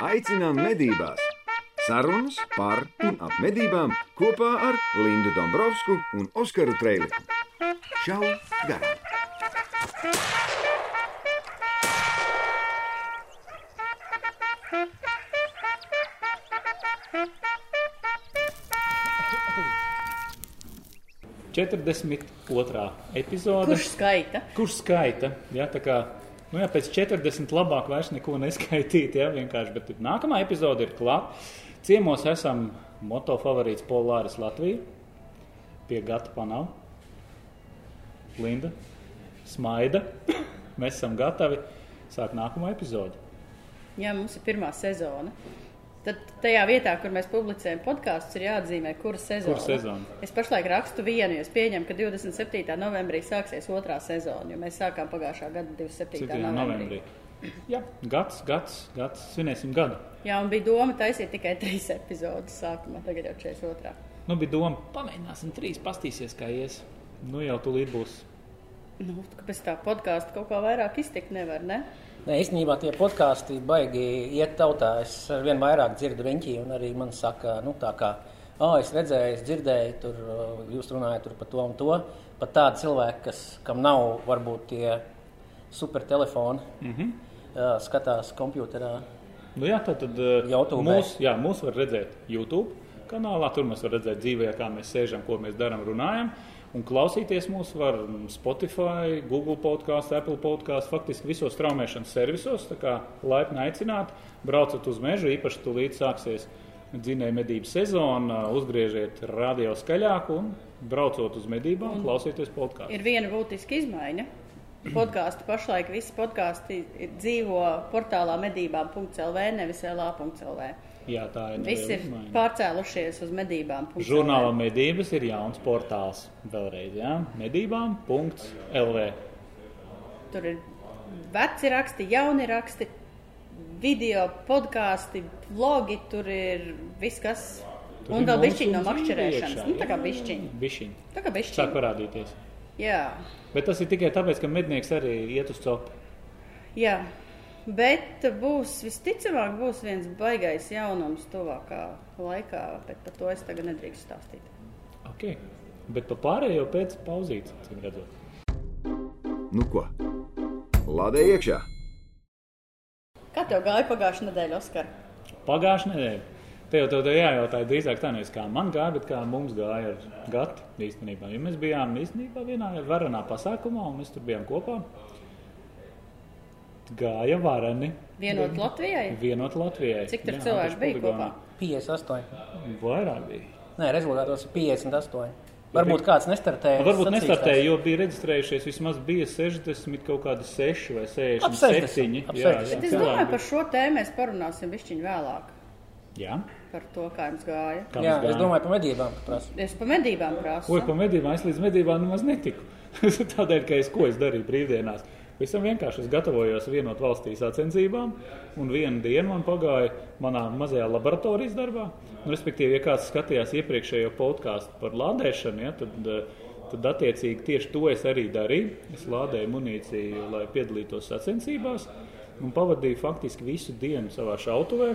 Aicinām medībās! Sarunas par un ap medībām kopā ar Lindu Dombrovskiju un Oskaru Trēliņu. Čau! Garām! Četrdesmit otrā epizode. Kurš skaita? Kurš skaita? Ja, tā kā, nu jā, pēc 40 labāk vairs neko neskaitīt, ja, vienkārši, bet nākamā epizode ir klāt. Ciemos esam moto favorīts Polāris Latvija, pie Gata Panav, Linda, Smaida. Mēs esam gatavi sākt nākamo epizodi. Jā, mums ir pirmā sezona. Tad tajā vietā, kur mēs publicējam podkāstus, ir jāatzīmē, kura sezona. Kura sezona? Es pašlaik rakstu vienu, jo es pieņemu, ka 27. novembrī sāksies otrā sezona, jo mēs sākām pagājušā gada 27. 7. novembrī. novembrī. Jā, gads, gads, gads, svinēsim gadu. Jā, un bija doma taisīt tikai trīs epizodes sākumā, tagad jau 42. Nu, bija doma, pamēģināsim trīs, pastīsies, kā ies. Nu, jau tūlīt būs. Nu, kāpēc tā podkāstu kaut kā vairāk iztikt nevar, ne? Nē, īstenībā tie podkāsti baigi iet tautā. Es ar vien vairāk dzirdu riņķi, un arī man saka, nu, tā kā, oh, es redzēju, es dzirdēju, tur jūs runājat par to un to. Pat tādi cilvēki, kas, kam nav varbūt tie supertelefoni, mm -hmm. uh, skatās computerā. Nu, jā, tad, tad YouTube. mūs, jā, mūs var redzēt YouTube kanālā. Tur mēs varam redzēt dzīvē, kā mēs sēžam, ko mēs darām, runājam. Un klausīties mūs var Spotify, Google podkāstu, Apple podkāstu, faktiski visos straumēšanas servisos. Tā kā laipni aicināt, braucat uz mežu, īpaši tūlīt sāksies dzinēja medību sezona, uzgriežiet radio skaļāk un braucot uz medībām, klausieties podkāstu. Ir viena būtiska izmaiņa. Podkāstu pašlaik visi podkāsti dzīvo portālā medībām.lv, nevis LA.lv. Jā, tā ir Visi ir izmaiņa. pārcēlušies uz medībām. Žurnālā medības ir jauns portāls. Vēlreiz, jā, medībām.lv. Tur ir veci raksti, jauni raksti, video, podkāsti, vlogi. Tur ir viss, kas. Tur un vēl bišķiņi no makšķerēšanas. Nu, tā kā bišķiņi. Bišķiņi. Tā kā Sāk bišķiņi. parādīties. Jā, Bet tas ir tikai tāpēc, ka mednieks arī iet uz copu. jā. Bet būs, visticamāk, būs viens baigais jaunums tuvākā laikā, bet par to es tagad nedrīkstu stāstīt. Okay. Bet par pārējo pēc pauzītes, cik redzot. Nu ko? Lādē iekšā! Kā tev gāja pagājušā nedēļa, Oskar? Pagājušā nedēļa. Te jau tev jājautā drīzāk tā, nevis kā man gāja, bet kā mums gāja ar gatu īstenībā. Jo mēs bijām īstenībā vienā varanā pasākumā, un mēs tur bijām kopā. Gāja varani. Vienot Latvijai? Vienot Latvijai. Cik tur Jā, cilvēku bija kopā? 58. Vairāk bija. Nē, rezultātos ir 58. Varbūt kāds nestartēja. Varbūt nestartēja, jo bija reģistrējušies vismaz bija 60, kaut kādi 6 vai 67. Ap 60, ap 60. Bet es domāju, par šo tēmu mēs parunāsim bišķiņu vēlāk. Jā, Par to, kā jums gāja. kā Jā, mums es gāja? domāju par medībām. Prasu. Es pa medībām prasu. Oi, pa medībām, es līdz medībām nemaz netiku. Tādēļ, ka es ko es darīju brīvdienās. Visam vienkārši es gatavojos vienot valstī sacensībām, un vienu dienu man pagāja manā mazajā laboratorijas darbā. Nu, respektīvi, ja kāds skatījās iepriekšējo podkāstu par lādēšanu, ja, tad, eh, tad attiecīgi tieši to es arī darīju. Es lādēju munīciju, lai piedalītos sacensībās, un pavadīju faktiski visu dienu savā šautavē,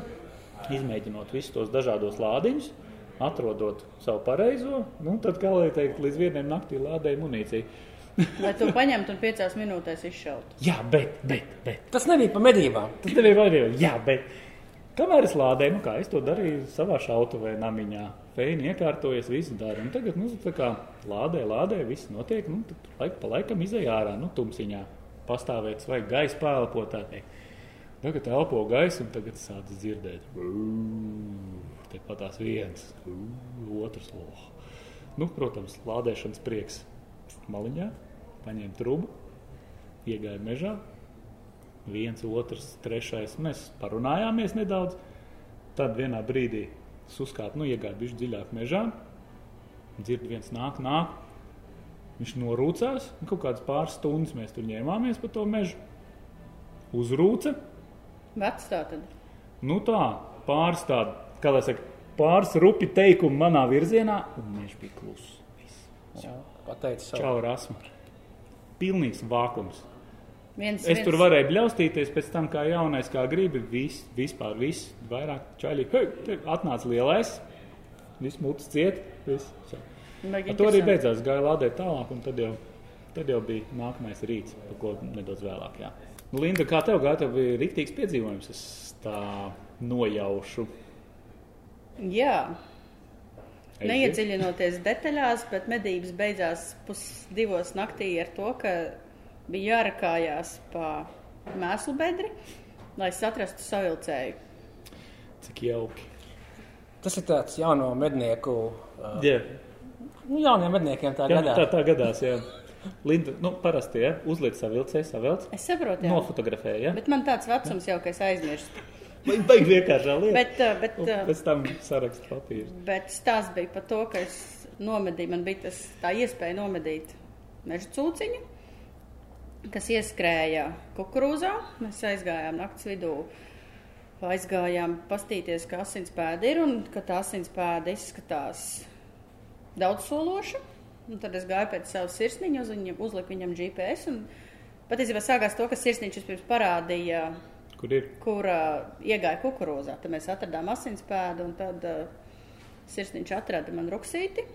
izmēģinot visus tos dažādos lādiņus. Atrodot savu pareizo, nu, tad, kā lai teikt, līdz vienai naktī lādēju munīciju. Lai to paņemtu un piecās minūtēs izšautu. Jā, bet, bet, bet. Tas nebija par medībām. Tas tev ir arī. Jā, bet. Kamēr es lādēju, nu kā es to darīju savā šautavē, namiņā. Feini iekārtojies, viss dara. Un tagad, nu, tā kā lādē, lādē, viss notiek. Nu, tad laik pa laikam izēj ārā, nu, tumsiņā. Pastāvēt, vai gaisa pēlpot tā teikt. Tagad elpo gaisu, un tagad sāc dzirdēt. Te pat tās viens, otrs. Oh. Nu, protams, lādēšanas prieks maliņā, paņēma trubu, iegāja mežā, viens, otrs, trešais. Mēs parunājāmies nedaudz. Tad vienā brīdī es uzkāpu, nu, iegāju bišķi dziļāk mežā. Dzirdu, viens nāk, nāk. Viņš norūcās, kaut kādas pāris stundas mēs tur ņēmāmies pa to mežu. Uzrūca, Vecs tā tad. nu tā, pāris tādi, kā lai saka, pāris rupi teikumi manā virzienā, un viņš bija kluss. Viss. Pateicu savu. Čau, Rasmus. Pilnīgs vākums. Viens, Es tur varēju bļaustīties pēc tam, kā jaunais, kā gribi. Vis, vispār viss, vairāk čaļi. Hei, atnāca lielais, viss mūcis ciet. Viss. To arī beidzās. Gāja lādēt tālāk, un tad jau, tad jau bija nākamais rīts, par ko nedaudz vēlāk. Jā. Nu, Linda, kā tev gāja? Tev bija rīktīgs piedzīvojums. Es tā nojaušu. Jā, Ezi? Neiedziļinoties detaļās, bet medības beidzās pusdivos naktī ar to, ka bija jārakājās pa mēslu bedri, lai satrastu savilcēju. Cik jauki. Tas ir tāds jauno mednieku, uh, Jā, nu, jauniem medniekiem tā jā, gadā. tā, tā gadās. Jā. Linda, nu, parasti ja? uzliek savu vilcēju, savelc, Es saprotu, jā. nofotografēja. Ja? Bet man tāds vecums jau, ka es aizmirstu. Baigi vienkāršā lieta? Bet, uh, bet, Un uh, pēc tam saraksta papīrs. bet stāsts bija par to, ka es nomedīju, man bija tas, tā iespēja nomedīt meža cūciņu, kas ieskrēja kukurūzā. Mēs aizgājām naktas vidū, aizgājām pastīties, kā asinspēda ir un ka tā asinspēda izskatās daudz sološa. Un tad es gāju pēc savas sirsniņa, uz viņu, uzliku viņam GPS. Un patiesībā sākās to, ka sirsniņš vispirms parādīja Kur ir? kur uh, iegāja kukurūzā. Tad mēs atradām asinspēdu, un tad uh, sirsniņš atrada man ruksīti.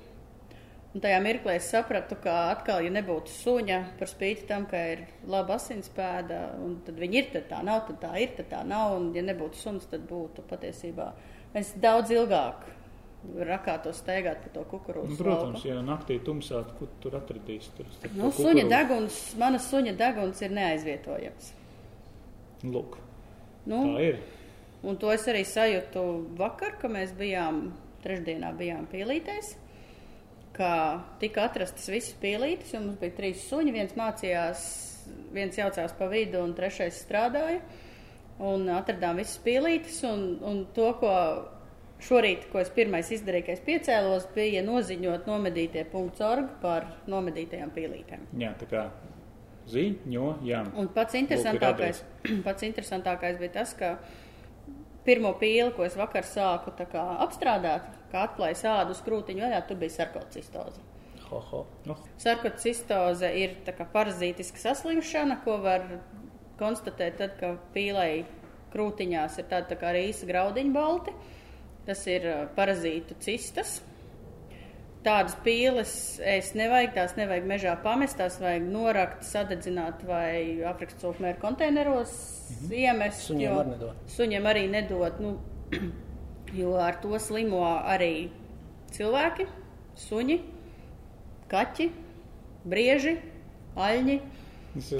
Un tajā mirklī es sapratu, ka atkal, ja nebūtu suņa, par spīti tam, ka ir laba asinspēda, un tad viņi ir, tad tā nav, tad tā ir, tad tā nav. Un, ja nebūtu suns, tad būtu patiesībā mēs daudz ilgāk rakātos staigāt pa to Nu, kukurūzu. protams, ja naktī tumsā, kur tur atradīs. Tur, Nu, suņa deguns, mana suņa deguns ir neaizvietojams. Lūk, Nu, tā ir. Un to es arī sajūtu vakar, kad mēs bijām trešdienā bijām pielītēs. Kā tika atrastas visas pielītes, un mums bija trīs suņi. Viens mācījās, viens jaucās pa vidu, un trešais strādāja. Un atradām visas pielītes, un, un to, ko šorīt, ko es pirmais izdarīju, kad es piecēlos, bija noziņot nomedītie.org par nomedītajām pielītēm. Jā, tā kā ziņojam. Un pats interesantākais, pats interesantākais bija tas, ka pirmo pīli, ko es vakar sāku kā apstrādāt, kā atklāja sādu uz krūtiņu vaļā, tur bija sarkocistoze. Oh, Sarkocistoze ir tā kā parazītiska saslimšana, ko var konstatēt tad, ka pīlei krūtiņās ir tāda tā kā rīsa graudiņa balti. Tas ir ā, parazītu cistas. Tādas pīles ēst nevajag, tās nevajag mežā pamest, tās vajag norakt, sadedzināt vai aprakstu cūkmēru konteineros mhm. iemest. Suņiem var nedot. Suņiem arī nedod, nu, jo ar to slimo arī cilvēki, suņi, kaķi, brieži, aļņi,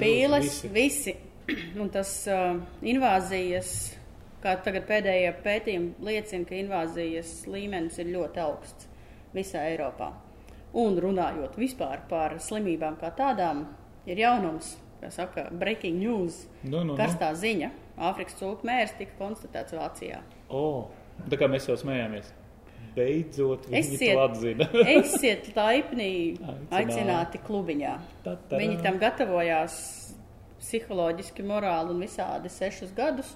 pīles, visi. visi. Un tas uh, invāzijas, kā tagad pēdējie pētījumi liecina, ka invāzijas līmenis ir ļoti augsts visā Eiropā. Un runājot vispār par slimībām kā tādām, ir jaunums, kā saka, breaking news, Nu, nu, nu. karstā ziņa. Āfrikas cūku mērs tika konstatēts Vācijā. oh, tā kā mēs jau smējāmies. Beidzot, viņi Esiet- to atzina. Esiet laipni Aicināti. klubiņā. Ta-ta-da. Viņi tam gatavojās psiholoģiski, morāli un visādi sešus gadus.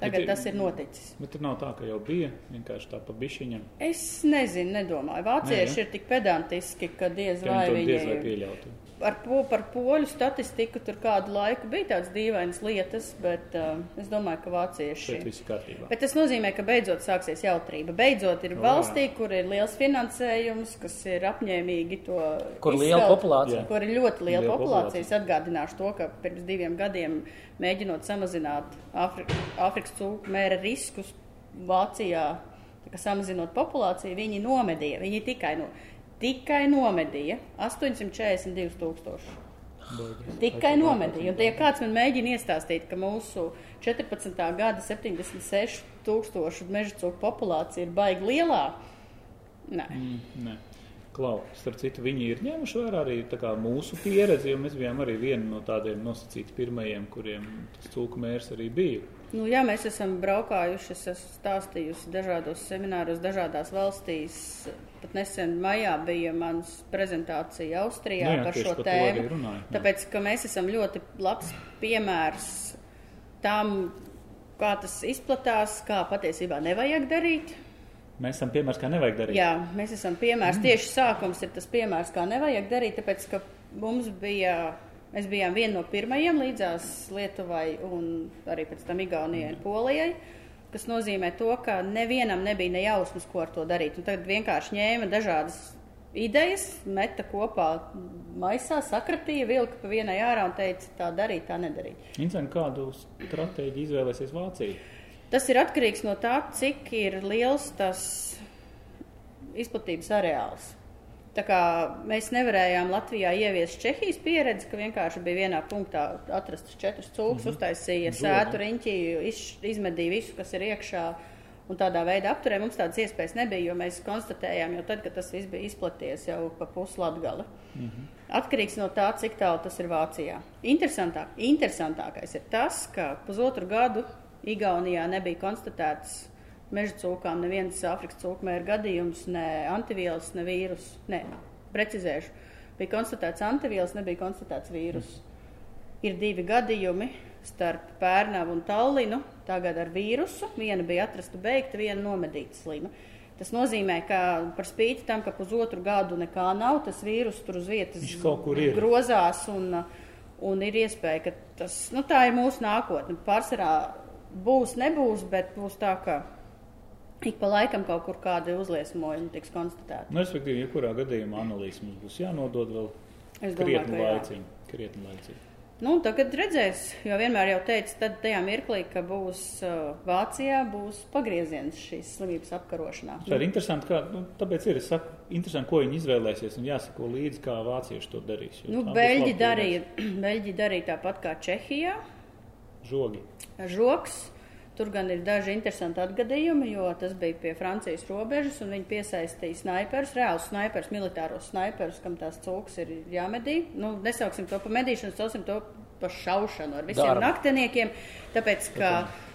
Tagad Bet- tas ir noticis. Bet tur nav tā, ka jau bija vienkārši tā pa bišķiņam. Es nezinu, nedomāju. Vācieši Nē, ja? ir tik pedantiski, ka diez vai viņi diez vai pieļautu. Ar po, par poļu statistiku tur kādu laiku bija tādas dīvainas lietas, bet uh, es domāju, ka vācieši. Šeit viss ir kārtībā. Bet tas nozīmē, ka beidzot sāksies jautrība. Beidzot ir O, valstī, kur ir liels finansējums, kas ir apņēmīgi to Kur liela izcelt, populācija. Jā. Kur ir ļoti liela, Liela populācija. populācija. Es atgādināšu to, ka pirms diviem gadiem mēģinot samazināt Āfri Āfrikas cūku mēra riskus Vācijā, samazinot populāciju, viņi nomedīja. Viņi tikai, no, tikai nomedīja 842 tūkstoši. Tikai nomedīja. Un, ja kāds man mēģina iestāstīt, ka mūsu 14. gada 76 tūkstošu meža cūku populācija ir baigi lielā, nē. Mm, nē. Klau, starp citu, viņi ir ņēmuši vērā arī mūsu pieredzi, jo mēs bijām arī viena no tādiem nosacītiem pirmajiem, kuriem tas cūku mērs arī bija. Nu, jā, mēs esam braukājuši, es esmu stāstījusi dažādos semināros, dažādās valstīs. Pat nesen maijā bija mans prezentācija Austrijā Nu jā, par šo tēmu. runāju. Tāpēc, ka mēs esam ļoti labs piemērs tam, kā tas izplatās, kā patiesībā nevajag darīt. Mēs esam piemērs, kā nevajag darīt. Jā, mēs esam piemērs. Mm. Tieši sākums ir tas piemērs, kā nevajag darīt, tāpēc, ka mums bija Mēs bijām viena no pirmajiem līdzās Lietuvai un arī pēc tam Igaunijai un Polijai. Tas nozīmē, to, ka nevienam nebija ne jausmas, ko ar to darīt. Un tad vienkārši ņēma dažādas idejas, meta kopā maisā, sakratīja, vilka pa vienai ārā un teica, tā darīt, tā nedarīt. Interesanti, kādu stratēģiju izvēlēsies Vācija? Tas ir atkarīgs no tā, cik ir liels tas izplatības areāls. Mēs nevarējām Latvijā ieviest Čehijas pieredzi, ka vienkārši bija vienā punktā atrastas četras cūkas, mm -hmm. uztaisīja sētu riņķi, iz, izmedīja visu, kas ir iekšā. Un tādā veidā apturēja mums tādas iespējas nebija, jo mēs konstatējām, jo tad, kad tas viss bija izplaties jau pa puslatgali. Mm -hmm. Atkarīgs no tā, cik tālu tas ir Vācijā. Interesantāk, interesantākais ir tas, ka pusotru gadu Igaunijā nebija konstatēts meža cūkām neviens Āfrikas cūkmēra gadījums, ne antivielas, ne vīrus. Ne, precizēšu. Bija konstatēts antivielas, nebija konstatēts vīrus. Ir divi gadījumi starp Pērnavu un Tallinu, tagad ar vīrusu. Viena bija atrasta beigta, viena nomedīta slima. Tas nozīmē, ka par spīti tam, ka pusotru gadu nekā nav, tas vīrus tur uz vietas grozās un, un ir iespēja, ka tas, nu tā ir mūsu nākotne. Pārsvarā būs, nebūs, bet būs tā, ka ik pa laikam kaut kur kādi uzliesmojumi tiks konstatēti. Nu, respektīvi, ja kurā gadījumā analīze mums būs jānodod vēl es krietni domāju, laicīgi. Krietni laicīgi. Nu, tagad redzēs, jo vienmēr jau teicu, tad tajā mirklī, ka būs uh, Vācijā, būs pagrieziens šīs slimības apkarošanā. Tā ir interesanti, kā, nu, tāpēc ir, es saku, interesanti, ko viņi izvēlēsies un jāsako līdzi, kā vācieši to darīs. Nu, Beļģi darīja, Beļģi darīja tāpat kā Čehijā. Žogi. Žoks. Tur gan ir daži interesanti atgadījumi, jo tas bija pie Francijas robežas, un viņi piesaistīja sniperus, reālus sniperus, militāros sniperus, kam tās cūkas ir jāmedī. Nu, nesauksim to par medīšanu, saucam to par šaušanu ar visiem Darba. naktiniekiem, tāpēc, ka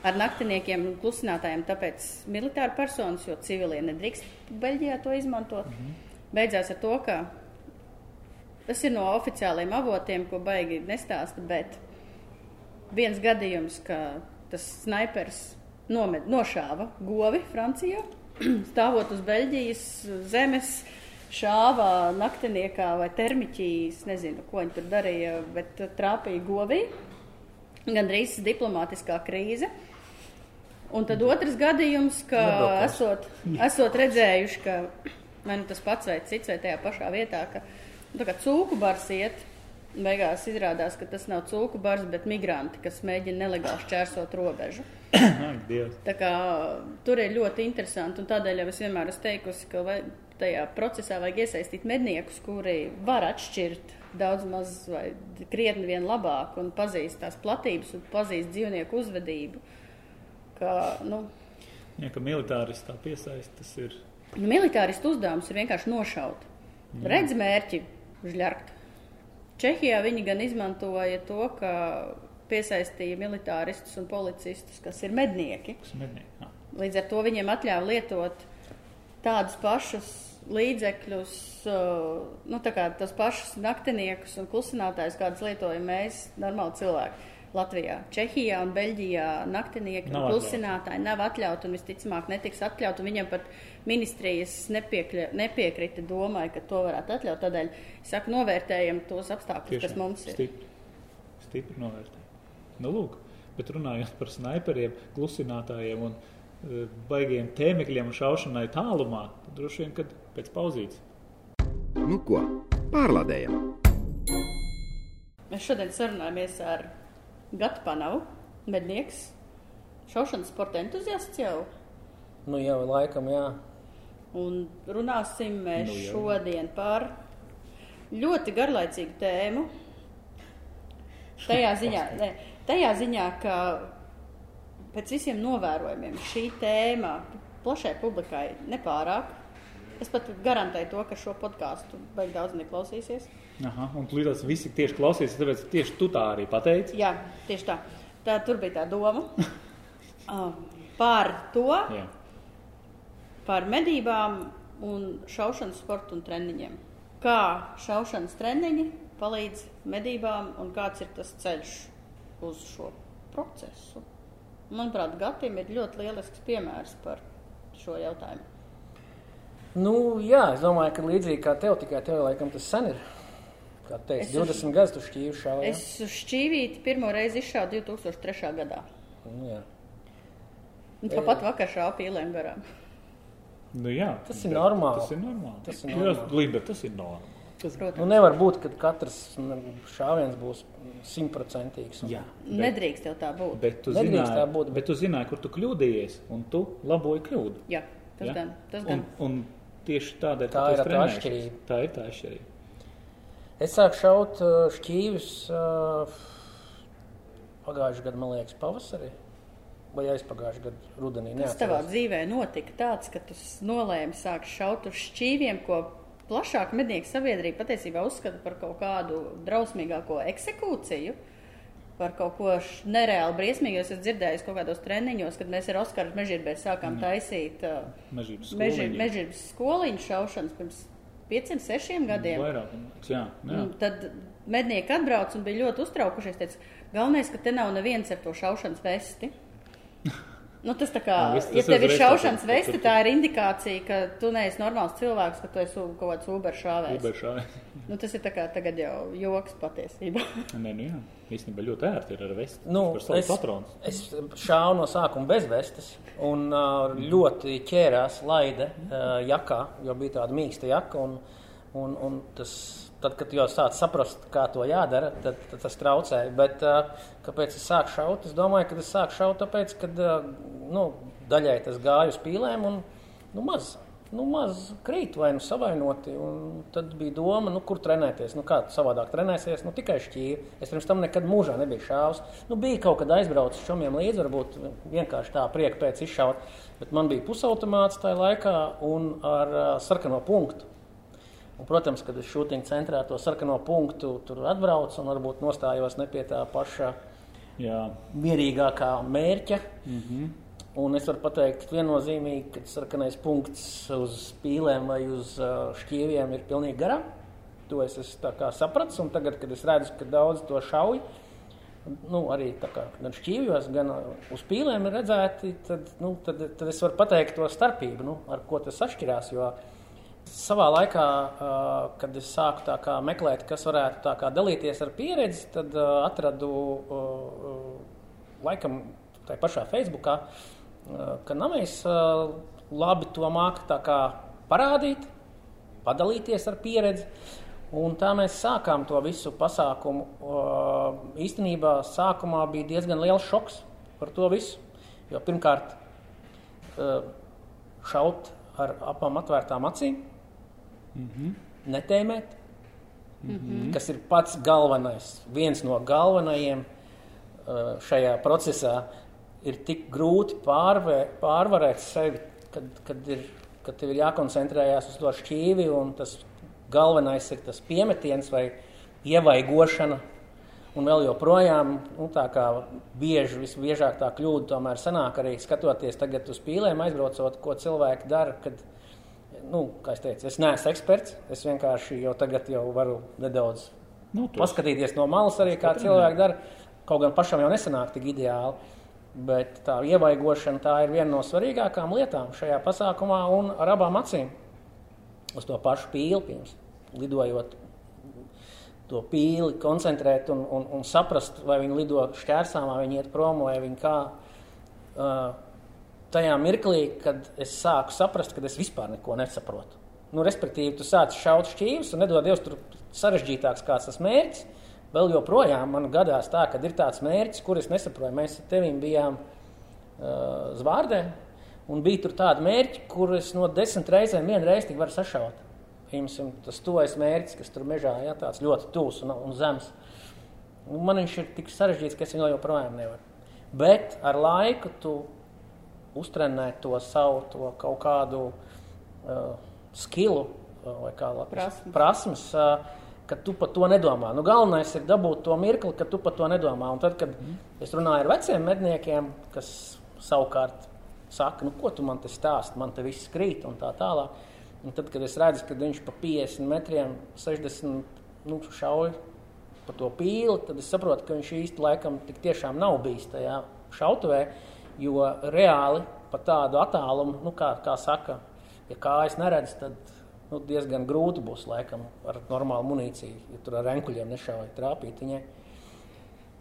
ar naktiniekiem un klusinātājiem, tāpēc militāri personas, jo civilie nedrīkst Beļģijā to izmantot. -hmm. Beidzās ar to, ka tas ir no oficiāliem avotiem, ko baigi nestāsta, bet viens gadījums, ka tas snaipers nomed, nošāva govi Francijā, stāvot uz Beļģijas zemes. Šāva naktiniekā vai termiķī, nezinu, ko viņi tur darīja, bet trāpīja govī. Gan drīz diplomātiskā krīze. Un tad otrs gadījums, ka esot, esot redzējuši, ka vai nu tas pats vai cits vai tajā pašā vietā, ka nu, cūku bars iet Beigās izrādās, ka tas nav cūku bars, bet migranti, kas mēģina nelegāli šķērsot robežu. Kā, tur ir ļoti interesanti, un tādēļ jau es vienmēr esmu teikusi, ka vai, tajā procesā vajag iesaistīt medniekus, kuri var atšķirt daudz maz vai krietni vien labāk un pazīst tās platības un pazīst dzīvnieku uzvedību. Ka, nu, ja, ka militāristā piesaist, tas ir. Nu, militāristu uzdevums ir vienkārši nošaut. Redz mērķi, žļarkt. Čehijā viņi gan izmantoja to, ka piesaistīja militāristus un policistus, kas ir mednieki. Kas mednieki jā. Līdz ar to viņiem atļāva lietot tādus pašus līdzekļus, nu, tā kā tos pašus naktiniekus un klusinātājus, kādus lietojam mēs, normāli cilvēki. Latvijā, Čehijā un Beļģijā naktinieki nav un klusinātāji nav atļauti un visticamāk netiks atļauti. Viņam pat ministrijas nepiekļa, nepiekrita domai, ka to varētu atļaut. Tādēļ es saku, novērtējam tos apstākļus, Tiešām, kas mums ir. Stipri, stipri novērtējam. Nu, lūk, bet runājot par sniperiem, klusinātājiem un uh, baigiem tēmekļiem un šaušanai tālumā, droši vien, kad pēc pauzītes. Nu ko, pārlādējam! Mēs šodien sarunājamies ar Gatu Panavu, mednieks, šaušanas sporta entuziasts jau. Nu, jau laikam, jā. Un runāsim mēs nu, jau. šodien par ļoti garlaicīgu tēmu. Tajā ziņā, ne, tajā ziņā, ka pēc visiem novērojumiem šī tēma plašai publikai nepārāk. Es pat garantēju to, ka šo podkāstu beig daudz neklausīsies. Aha, un līdz visi tieši klausīsies, tāpēc tieši tu tā arī pateici. Jā, tieši tā. tā tur bija tā doma uh, par to, Jā. Par medībām un šaušanas sportu un treniņiem. Kā šaušanas treniņi palīdz medībām un kāds ir tas ceļš uz šo procesu. Manuprāt, Gatim ir ļoti lielisks piemērs par šo jautājumu. Nu, jā, es domāju, ka līdzīgi kā tev, tikai tev laikam tas sen ir kā teici, Es uz- 20 gadus tu šķīvi šauji. Es uz šķīvīti pirmo reizi izšāvu 2003. gadā. Nu, jā. Tāpat vakar šāva pīlēm garām. Nu, jā, Tas ir normāli. Tas ir normāli. Tas ir Jā, normāli. Linda, tas ir normāli. Tas, Nu, nevar būt, ka katrs mm, šāviens būs simtprocentīgs. un- jā, bet, nedrīkst jau tā būt. bet, tu Nedrīkst zināji, tā būt, bet- bet tu zināji, kur tu kļūdījies, un tu laboji kļūdu. Jā, tas ja? gan. Tas un, gan. un tieši tādēļ Tā ir tā atšķirība. Tā ir tā atšķirība. Es sāku šaut uh, šķīvis uh, pagājušajā gadā, man liekas, pavasarī. Vai aizpagājušajā gadā, rudenī. Kas tavā neatceros. dzīvē notika tāds, ka tu nolēmi sākt šaut uz šķīviem, ko plašāk mednieku sabiedrība patiesībā uzskata par kaut kādu drausmīgāko eksekūciju? Par kaut ko nereāli briesmīgu. Es esmu dzirdējis kaut kādos treniņos, kad mēs ar Oskaru Mežģīrbēju sākām taisīt uh, mežģības skoliņu šaušanas pirms pieciem, sešiem gadiem. Vairāk, jā, jā. Un Tad mednieki atbrauc un bija ļoti uztraukušies. Teica, galvenais, ka te nav neviens ar to šaušanas vesti. Nu, tas tā kā, Jā, viss- ja tas tev ir šaušanas tā- vesti, tā ir indikācija, ka tu neesi normāls cilvēks, ka tu esi kaut kāds uber šāvējs. Uberšā. Nu, tas ir tā kā tagad jau joks patiesībā. Nē, nu jā, īstenībā ļoti ērti ir ar vesti. Nu, es, patronu. es šāvu no sākuma bez vestes un uh, ļoti ķērās laide uh, jakā, jo bija tāda mīksta jaka. Un, un, un tas, tad, kad jau sāc saprast, kā to jādara, tad, tad tas traucēja. Bet kāpēc es sāku šaut? Es domāju, ka es sāku šaut tāpēc, ka nu, daļai tas gāja uz pīlēm un nu, maz. Nu, maz krīt vai nu savainoti. Tad bija doma, nu, kur trenēties. Nu, kā savādāk trenēsies? Nu, tikai šķīvi. Es pirms tam nekad mūžā nebiju šāvis. Nu, bija kaut kad aizbraucis šomiem līdzi, varbūt vienkārši tā prieka pēc izšaut. Bet man bija pusautomāts tajā laikā un ar uh, sarkano punktu. Un, protams, kad es šūtiņu centrā to sarkano punktu tur atbraucu un varbūt nostājos ne pie tā paša Jā, mierīgākā mērķa. Mm -hmm. Un es varu pateikt, viennozīmīgi, ka sarkanais punkts uz pīlēm vai uz uh, šķīviem ir pilnīgi garām. To es esmu sapratis. Un tagad, kad es redzu, ka daudz to šauj, nu, arī tā kā gan šķīvjos, gan uh, uz pīlēm ir redzēti, tad, nu, tad, tad es varu pateikt to starpību, nu, ar ko tas atšķirās. Jo savā laikā, kad es sāku meklēt, kas varētu dalīties ar pieredzi, tad atradu laikam tajā pašā Facebookā, ka Namējs uh, labi to māca parādīt, padalīties ar pieredzi. Un tā mēs sākām to visu pasākumu. Īstenībā sākumā bija diezgan liels šoks par to visu. Jo pirmkārt, šaut ar apām atvērtām acīm, mm -hmm. netēmēt, mm -hmm. kas ir pats galvenais, viens no galvenajiem uh, šajā procesā. Ir tik grūti pārvē, pārvarēt sevi, kad, kad, ir, kad tev ir jākoncentrējas uz to šķīvi, un tas galvenais ir tas piemetiens vai ievaigošana. Un vēl joprojām, nu, tā kā bieži, visbiežāk tā kļūda tomēr sanāk arī skatoties tagad uz pīlēm, aizbraucot, ko cilvēki dara, kad, nu, kā es teicu, es neesmu eksperts, es vienkārši jau tagad jau varu nedaudz nu, esi- paskatīties no malas arī, kā cilvēki dara. Kaut gan pašam jau nesanāk tik ideāli, bet tā ievaigošana tā ir viena no svarīgākām lietām šajā pasākumā un ar abām acīm uz to pašu pīli pirms lidojot. To pīli koncentrēt un, un, un saprast, vai viņi lido šķērsām, vai viņi iet prom, vai viņi kā. Uh, tajā mirklī, kad es sāku saprast, ka es vispār neko nesaprotu. Nu, respektīvi, tu sāc šaut šķīvis un nedod Dievs, tur sarežģītāks kāds tas mērķis. Vēl joprojām man gadās tā, ka ir tāds mērķis, kur es nesaprotu. Mēs ar tevim bijām uh, zvārdē, un bija tur tādi mērķi, kurus no desmit reizēm vienu reizi tik var sašaut. Piemēram, tas tuvais mērķis, kas tur mežā ja, tāds ļoti tuvs un, un zems. Un man viņš ir tik sarežģīts, ka es viņu joprojām nevaru. Bet ar laiku tu uztrenē to savu to kaut kādu uh, skilu uh, vai kā Prasmes. prasmes, uh, ka tu par to nedomā. Nu, galvenais ir dabūt to mirkli, ka tu par to nedomā. Un tad, kad es runāju ar veciem medniekiem, kas savukārt saka, nu, ko tu man te stāsti, man te viss krīt un tā tālāk. Un tad, kad es redzu, ka viņš pa 50 metriem, 60 nu, šauj pa to pīli, tad es saprotu, ka viņš īsti laikam tik tiešām nav bijis tajā šautavē, jo reāli pa tādu attālumu, nu, kā, kā saka, ja kājas neredz, tad nu, diezgan grūti būs laikam ar normālu munīciju, ja tur ar enkuļiem nešauj trāpīt viņai.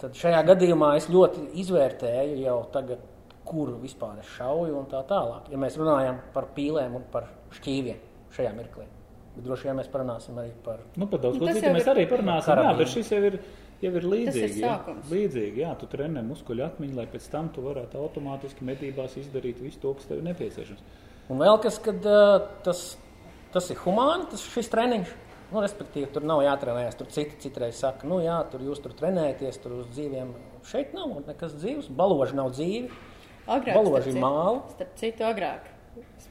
Tad šajā gadījumā es ļoti izvērtēju jau tagad, kuru vispār es šauju un tā tālāk. Ja mēs runājam par pīlēm un par šķīviem šajā mirklī. Bet droši vien mēs parunāsim arī par Nu, par daudz ko citu mēs arī parunāsim. Jā, bet šis jau ir, jau ir līdzīgi. jā. sākums. Līdzīgi, jā, tu trenē muskuļu atmiņu, lai pēc tam tu varētu automātiski medībās izdarīt visu to, kas tev ir nepieciešams. Un vēl kas, kad uh, tas, tas ir humāni, tas šis treniņš. Nu, respektīvi, tur nav jātrenējas. Tur citi citreiz saka, nu jā, tur jūs tur trenējaties, tur uz dzīviem. Šeit nav nekas dzīves, baloži nav dzīvi. Agrāk, Baloži starp citu- māla. Starp citu, agrāk.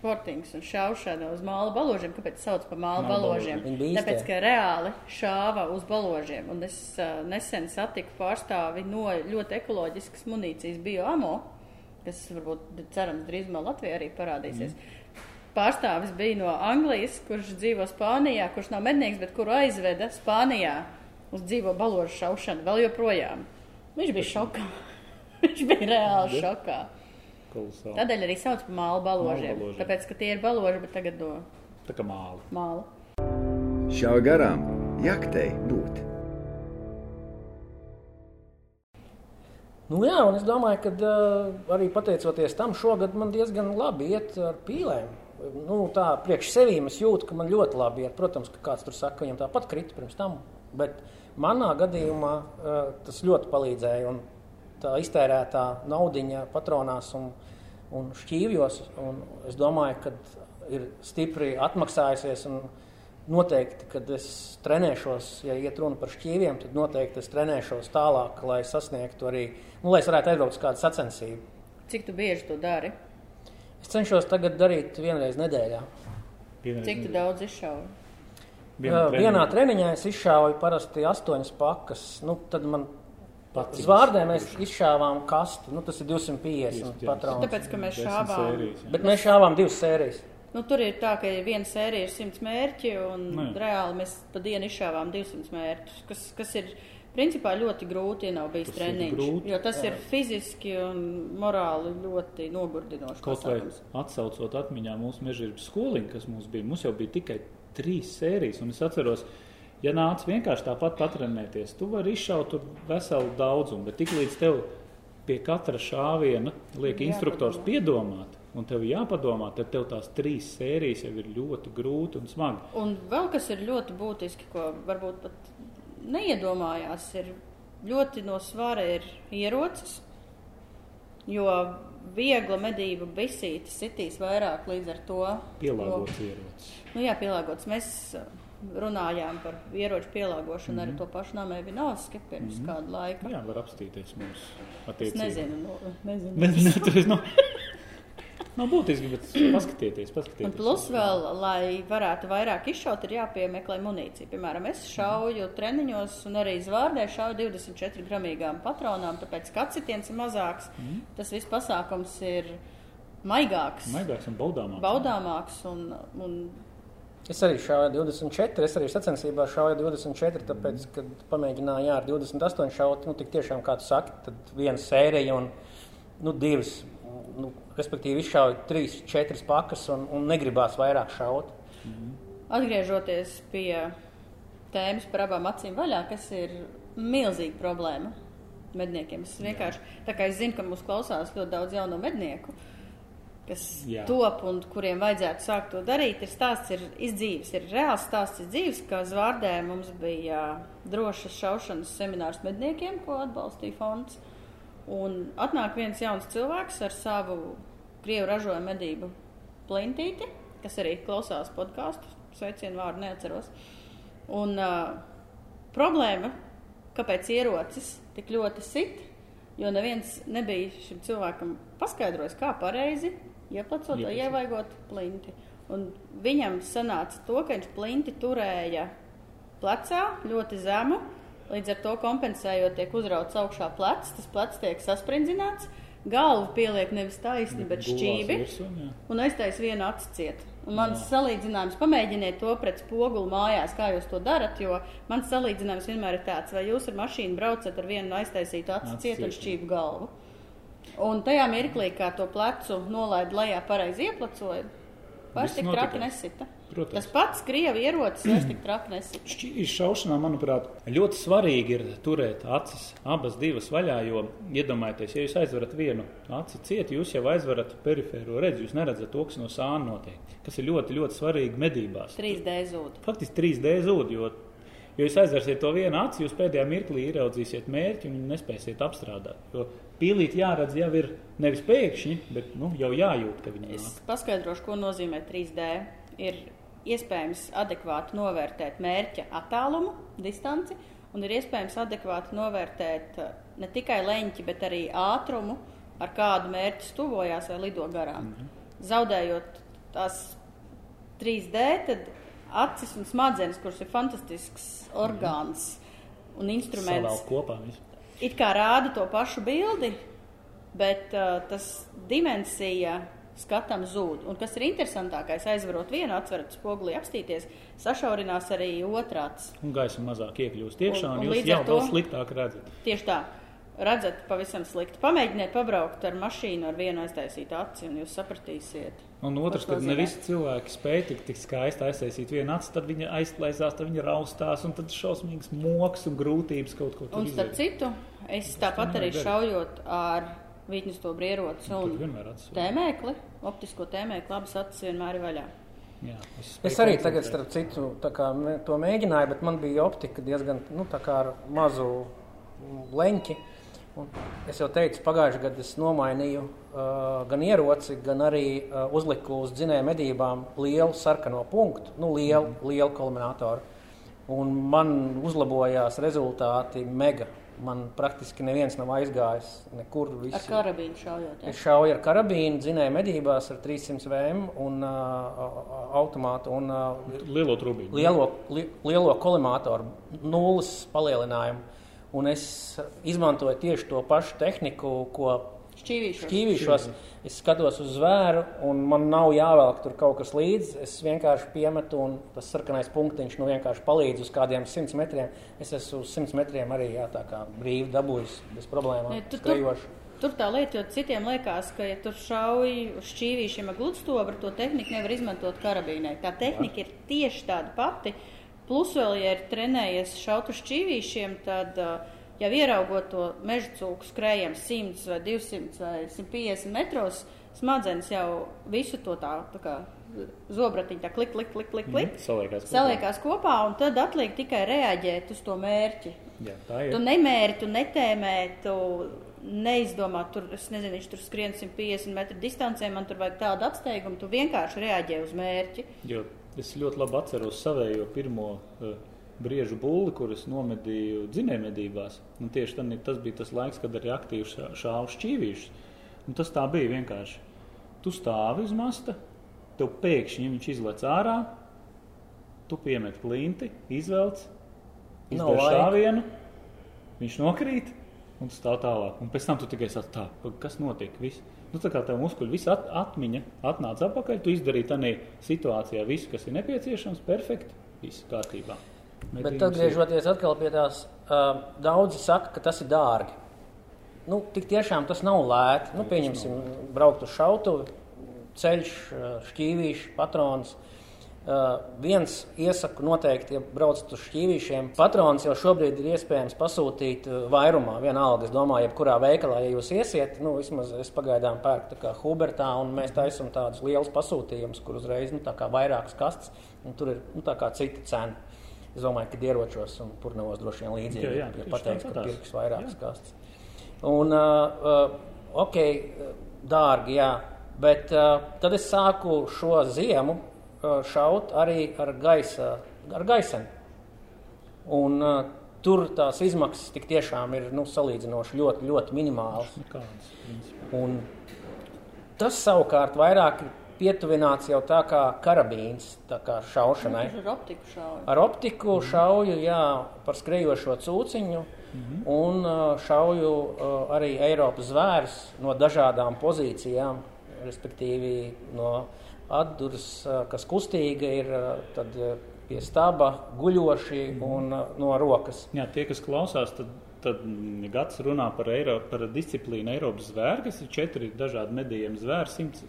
Sportings un šaušana uz māla baložiem. Kāpēc sauc par māla baložiem? Tāpēc, ka reāli šāva uz baložiem. Un es uh, nesen satiku pārstāvi no ļoti ekoloģiskas munīcijas bioamo, kas varbūt cerams drīzumā Latvijā arī parādīsies. Pārstāvis bija no Anglijas, kurš dzīvo Spānijā, kurš nav mednieks, bet kuru aizveda Spānijā uz dzīvo baložu šaušanu vēl joprojām. Viņš bija šokā. Viņš bija reāli šokā. Kolosāli. Tādēļ arī sauc par mālu baložiem. baložiem. Tāpēc, ka tie ir baloži, bet tagad no Tā kā māla. māla. Šauj garām, jaktei būt. Nu, jā, un es domāju, ka uh, arī pateicoties tam, šogad man diezgan labi iet ar pīlēm. Nu, tā priekš sevīm es jūtu, ka man ļoti labi iet. Protams, ka kāds tur saka, ka viņam tāpat krita pirms tam. Bet manā gadījumā uh, tas ļoti palīdzēja. Un tā iztērētā naudiņa patronās un, un šķīvjos. Un es domāju, ka ir stipri atmaksājusies. Un, Noteikti, kad es trenēšos, ja iet runa par šķīviem, tad noteikti es trenēšos tālāk, lai sasniegtu arī, nu, lai es varētu aizbraukt uz kādu sacensību. Cik tu bieži to dari? Es cenšos tagad darīt vienreiz nedēļā. Vienreiz Cik tu nedēļā. daudz izšauji? Vienā Vienā treniņā es izšāvu parasti astoņas pakas. Nu, tad man Paciņas. zvārdē mēs izšāvām kastu. Nu, tas ir 250 Jā. patrons. Tāpēc, ka mēs šāvām. sērijas, jā. Bet mēs šāvām divas sērijas. Nu, tur ir tā, ka viena sērija ir 100 mērķi, un Nu, jā. reāli mēs pa dienu izšāvām 200 mērķus, kas, kas ir principā ļoti grūti, ja nav bijis Tas ir treniņš. grūti, Jo tas ir fiziski un morāli ļoti nogurdinoši. Kaut vai pasākums. atsaucot atmiņā mūsu mežģīnas skoliņu, kas mums bija, mums jau bija tikai trīs sērijas. Un es atceros, ja nāc vienkārši tāpat patrenēties, tu vari izšaut veselu daudzumu, bet tiklīdz tev pie katra šāviena liek Jāpadomā. instruktors piedomāt, un tev jāpadomā, tad tev tās trīs sērijas jau ir ļoti grūti un smagi. Un vēl kas ir ļoti būtiski, ko varbūt pat neiedomājās, ir ļoti no svara ir ierocis. Jo viegla medību bisīte sitīs vairāk līdz ar to. Pielāgots ierocis. Nu, jā, pielāgots. Mēs runājām par ieroču pielāgošanu Mhm. mm -hmm. ar to pašu Nāmē Vinovski pirms mm -hmm. kādu laiku. Jā, var apstīties mums Es attiecīgi. nezinu, nu, nezinu. Nezinu, tas nav, nav būtiski, bet paskatieties, Un paskatieties. plus vēl, lai varētu vairāk izšaut, ir jāpiemeklē munīcija. Piemēram, es šauju treniņos un arī zvārdē šauju 24 gramīgām patronām, tāpēc skacitiens ir mazāks. Mm. Tas viss pasākums ir maigāks, Maigāks un baudāmāks. baudāmāks un, un Es arī šāvu 24, es arī sacensībā šāvu 24, tāpēc, kad pamēģināju jā, ar 28 šaut, nu, tik tiešām, kā tu saki, tad viena sērija un nu, divas, nu, respektīvi izšauju trīs, četras pakas un, un negribās vairāk šaut. atgriežoties pie tēmas par abām acīm vaļā, kas ir milzīga problēma medniekiem. Es vienkārši, tā kā es zinu, ka mūs klausās ļoti daudz jauno mednieku, kas Jā. Top un kuriem vajadzētu sākt to darīt, ir stāsts ir izdzīves, ir reāls stāsts izdzīves, ka Zvārdē mums bija drošas šaušanas seminārs medniekiem, ko atbalstīja fonds. Un atnāk viens jauns cilvēks ar savu krievu ražojumu medību plintīti, kas arī klausās podkāstu, sveicienu vārdu neatceros. Un uh, problēma, kāpēc ierocis tik ļoti sit, jo neviens nebija šim cilvēkam paskaidrojis, kā pareizi vai Ieplecot. ievaigot plinti. Un viņam sanāca to, ka viņš plinti turēja plecā ļoti zemu, līdz ar to kompensējot tiek uzrauts augšā plecs, tas plecs tiek sasprindzināts, galvu pieliek nevis taisni, bet šķīvi jā. un aiztais vienu acu ciet. Un mans salīdzinājums, pamēģiniet to pret spoguli mājās, kā jūs to darat, jo mans salīdzinājums vienmēr ir tāds, vai jūs ar mašīnu braucat ar vienu aiztaisītu acu Acu ciet un jā. šķīvu galvu. Un tajā mirklī, kā to plecu nolaid lejā, pareizi ieplacoja, vairs tik traki nesita. Protams. Tas pats krievi ierocis vairs tik traki nesita. Šķīvis šaušanā, manuprāt, ļoti svarīgi ir turēt acis abas divas vaļā, jo iedomājieties, ja jūs aizverat vienu aci ciet, jūs jau aizverat perifēro redzi, jūs neredzat to, kas no sāna notiek, kas ir ļoti, ļoti svarīgi medībās. 3D zūd. Faktiski 3D zūd, jo, jo jūs aizversiet to vienu aci, jūs pēdējā mirklī ieraudzīsiet mērķi un nespēsiet apstrādāt. Jo pīlīt jāredz jau ir nevis pēkšņi, bet nu, jau jājūt, ka viņi Es nāk. paskaidrošu, ko nozīmē 3D. Ir iespējams adekvāti novērtēt mērķa attālumu, distanci, un ir iespējams adekvāti novērtēt eh, ne tikai leņķi, bet arī ātrumu, ar kādu mērķi tuvojās vai lido garām. Zaudējot tās 3D, tad acis un smadzenes, kuras ir fantastisks orgāns un instruments, kopā visu. It kā rāda to pašu bildi, bet uh, tas dimensija skatam zūd. Un kas ir interesantākais, aizvarot vienu atsveru spoguli apstīties, sašaurinās arī otrāds. Un gaisa mazāk iekļūst iekšā, Un- un, jūs jau to- sliktāk redzat. Tieši tā. Redzat, pavisam slikti. Pamēģiniet pabraukt ar mašīnu ar vienu aiztaisītu aci, un jūs sapratīsiet. Un otrs, kad ne visi cilvēki spēj tik, tik skaisti aiztaisīt vienu aci, tad viņa aizplēsās, tad viņa raustās, un tad šausmīgs moks un grūtības kaut ko tur Un starp citu, es tāpat arī šaujot ar vītņu to brieroci Tur un tēmēkli, optisko tēmēkli, abas acis vienmēr ir vaļā. Jā, Es spēju arī tagad, starp citu, kā to mēģināju, bet man bija optika diezgan nu, ar mazu mm, leņķi. Un es jau teicu, pagājušajā gadā es nomainīju uh, gan ieroci, gan arī uh, uzliku uz dzinēju medībām lielu sarkano punktu, nu, lielu, mm. lielu kulminātoru. Un man uzlabojās rezultāti mega. Man praktiski neviens nav aizgājis nekur. Ar Visi, karabīnu šaujot. Es šauju ar karabīnu, dzinēju medībās ar 300 VM un uh, automātu un uh, Lielo trūkumu. lielo, li, lielo kolimātoru, nulles palielinājumu. Un es izmantoju tieši to pašu tehniku, ko Šķīvīšos. šķīvīšos. Es skatos uz zvēru, un man nav jāvelk tur kaut kas līdzi. Es vienkārši piemetu, un tas sarkanais punktiņš nu vienkārši palīdz uz kādiem simts metriem. Es esmu uz simts metriem arī jā, tā kā brīvi dabūjis bez problēmām. Ne, tu- skrejoši. Tur tā lieta, jo citiem liekas, ka, ja tur šauj uz šķīvīšiem ar gludstobru, to tehniku nevar izmantot karabīnai. Tā tehnika ir tieši tāda pati. Plus vēl, ja ir trenējies šaut uz šķīvīšiem, tad uh, jau ieraugot to meža cūku skrējiem 100 vai 200 vai 150 metros, smadzenes jau visu to tā, tā kā zobratiņu tā klik, klik, klik, klik, klik. Saliekās. kopā. Saliekās kopā, un tad atliek tikai reaģēt uz to mērķi. Jā, tā Tu ir. nemēri, tu netēmē, tu neizdomā, tur, es nezinu, viņš tur skrien 150 metru distancē, man tur vajag tādu atsteigumu, tu vienkārši reaģē uz mērķi. Jo es ļoti labi atceros savējo pirmo uh, briežu bulli, kuras nomedīju dzinējumedībās. Un Tieši tad, tas bija tas laiks, kad arī aktīvi šā- šāva šķīvīšus. Un Tas tā bija vienkārši. Tu stāvi uz masta, tev pēkšņi viņš izlaiž ārā, tu piemet klinti, izvelc, izdara laika. šāvienu, viņš nokrīt. Un stāv tālāk. Un pēc tam tu tikai saki, tā, kas notiek. Viss. Nu, tā kā tev muskuļi, visa at, atmiņa atnāca atpakaļ, tu izdarīji tādā situācijā visu, kas ir nepieciešams, perfekti, viss kārtībā. Bet atgriežoties atkal pie tās, uh, daudzi saka, ka tas ir dārgi. Nu, tik tiešām tas nav lēti. Nu, pieņemsim, braukt uz šautuvi, ceļš, šķīvīši, patrons. Uh, viens iesaku noteikti, ja braucat uz šķīvīšiem, patrons jau šobrīd ir iespējams pasūtīt vairumā. Vienalga, es domāju, jebkurā veikalā, ja jūs iesiet, nu, vismaz es pagaidām pērku tā kā Hubertā, un mēs taisam tādus lielus pasūtījumus, kur uzreiz, nu, tā kā vairākas kastes, un tur ir, nu, tā kā cita cena. Es domāju, ka ieročos un purnavos droši vien līdzīgi. Jā, jā, ja pateiks, ka pirks vairākas kastes. Un, uh, ok, dārgi, jā, bet uh, tad es sāku šo ziemu uh, šaut arī ar gaisa, ar gaiseni. Un uh, tur tās izmaksas tik tiešām ir nu, salīdzinoši ļoti, ļoti minimālas. Un tas savukārt vairāk ir pietuvināts jau tā kā karabīns, tā kā šaušanai. Tur ir optiku šauja. Ar optiku šauju jā, par skrejošo cūciņu un uh, šauju uh, arī Eiropas zvērus no dažādām pozīcijām, respektīvi no atduras, uh, kas kustīga ir, tad pie staba guļoši un uh, no rokas. Jā, tie, kas klausās, tad, tad mm, Gads runā par, Eiro, par disciplīnu Eiropas zvēru, kas ir četri dažādi medījumi zvēri, simts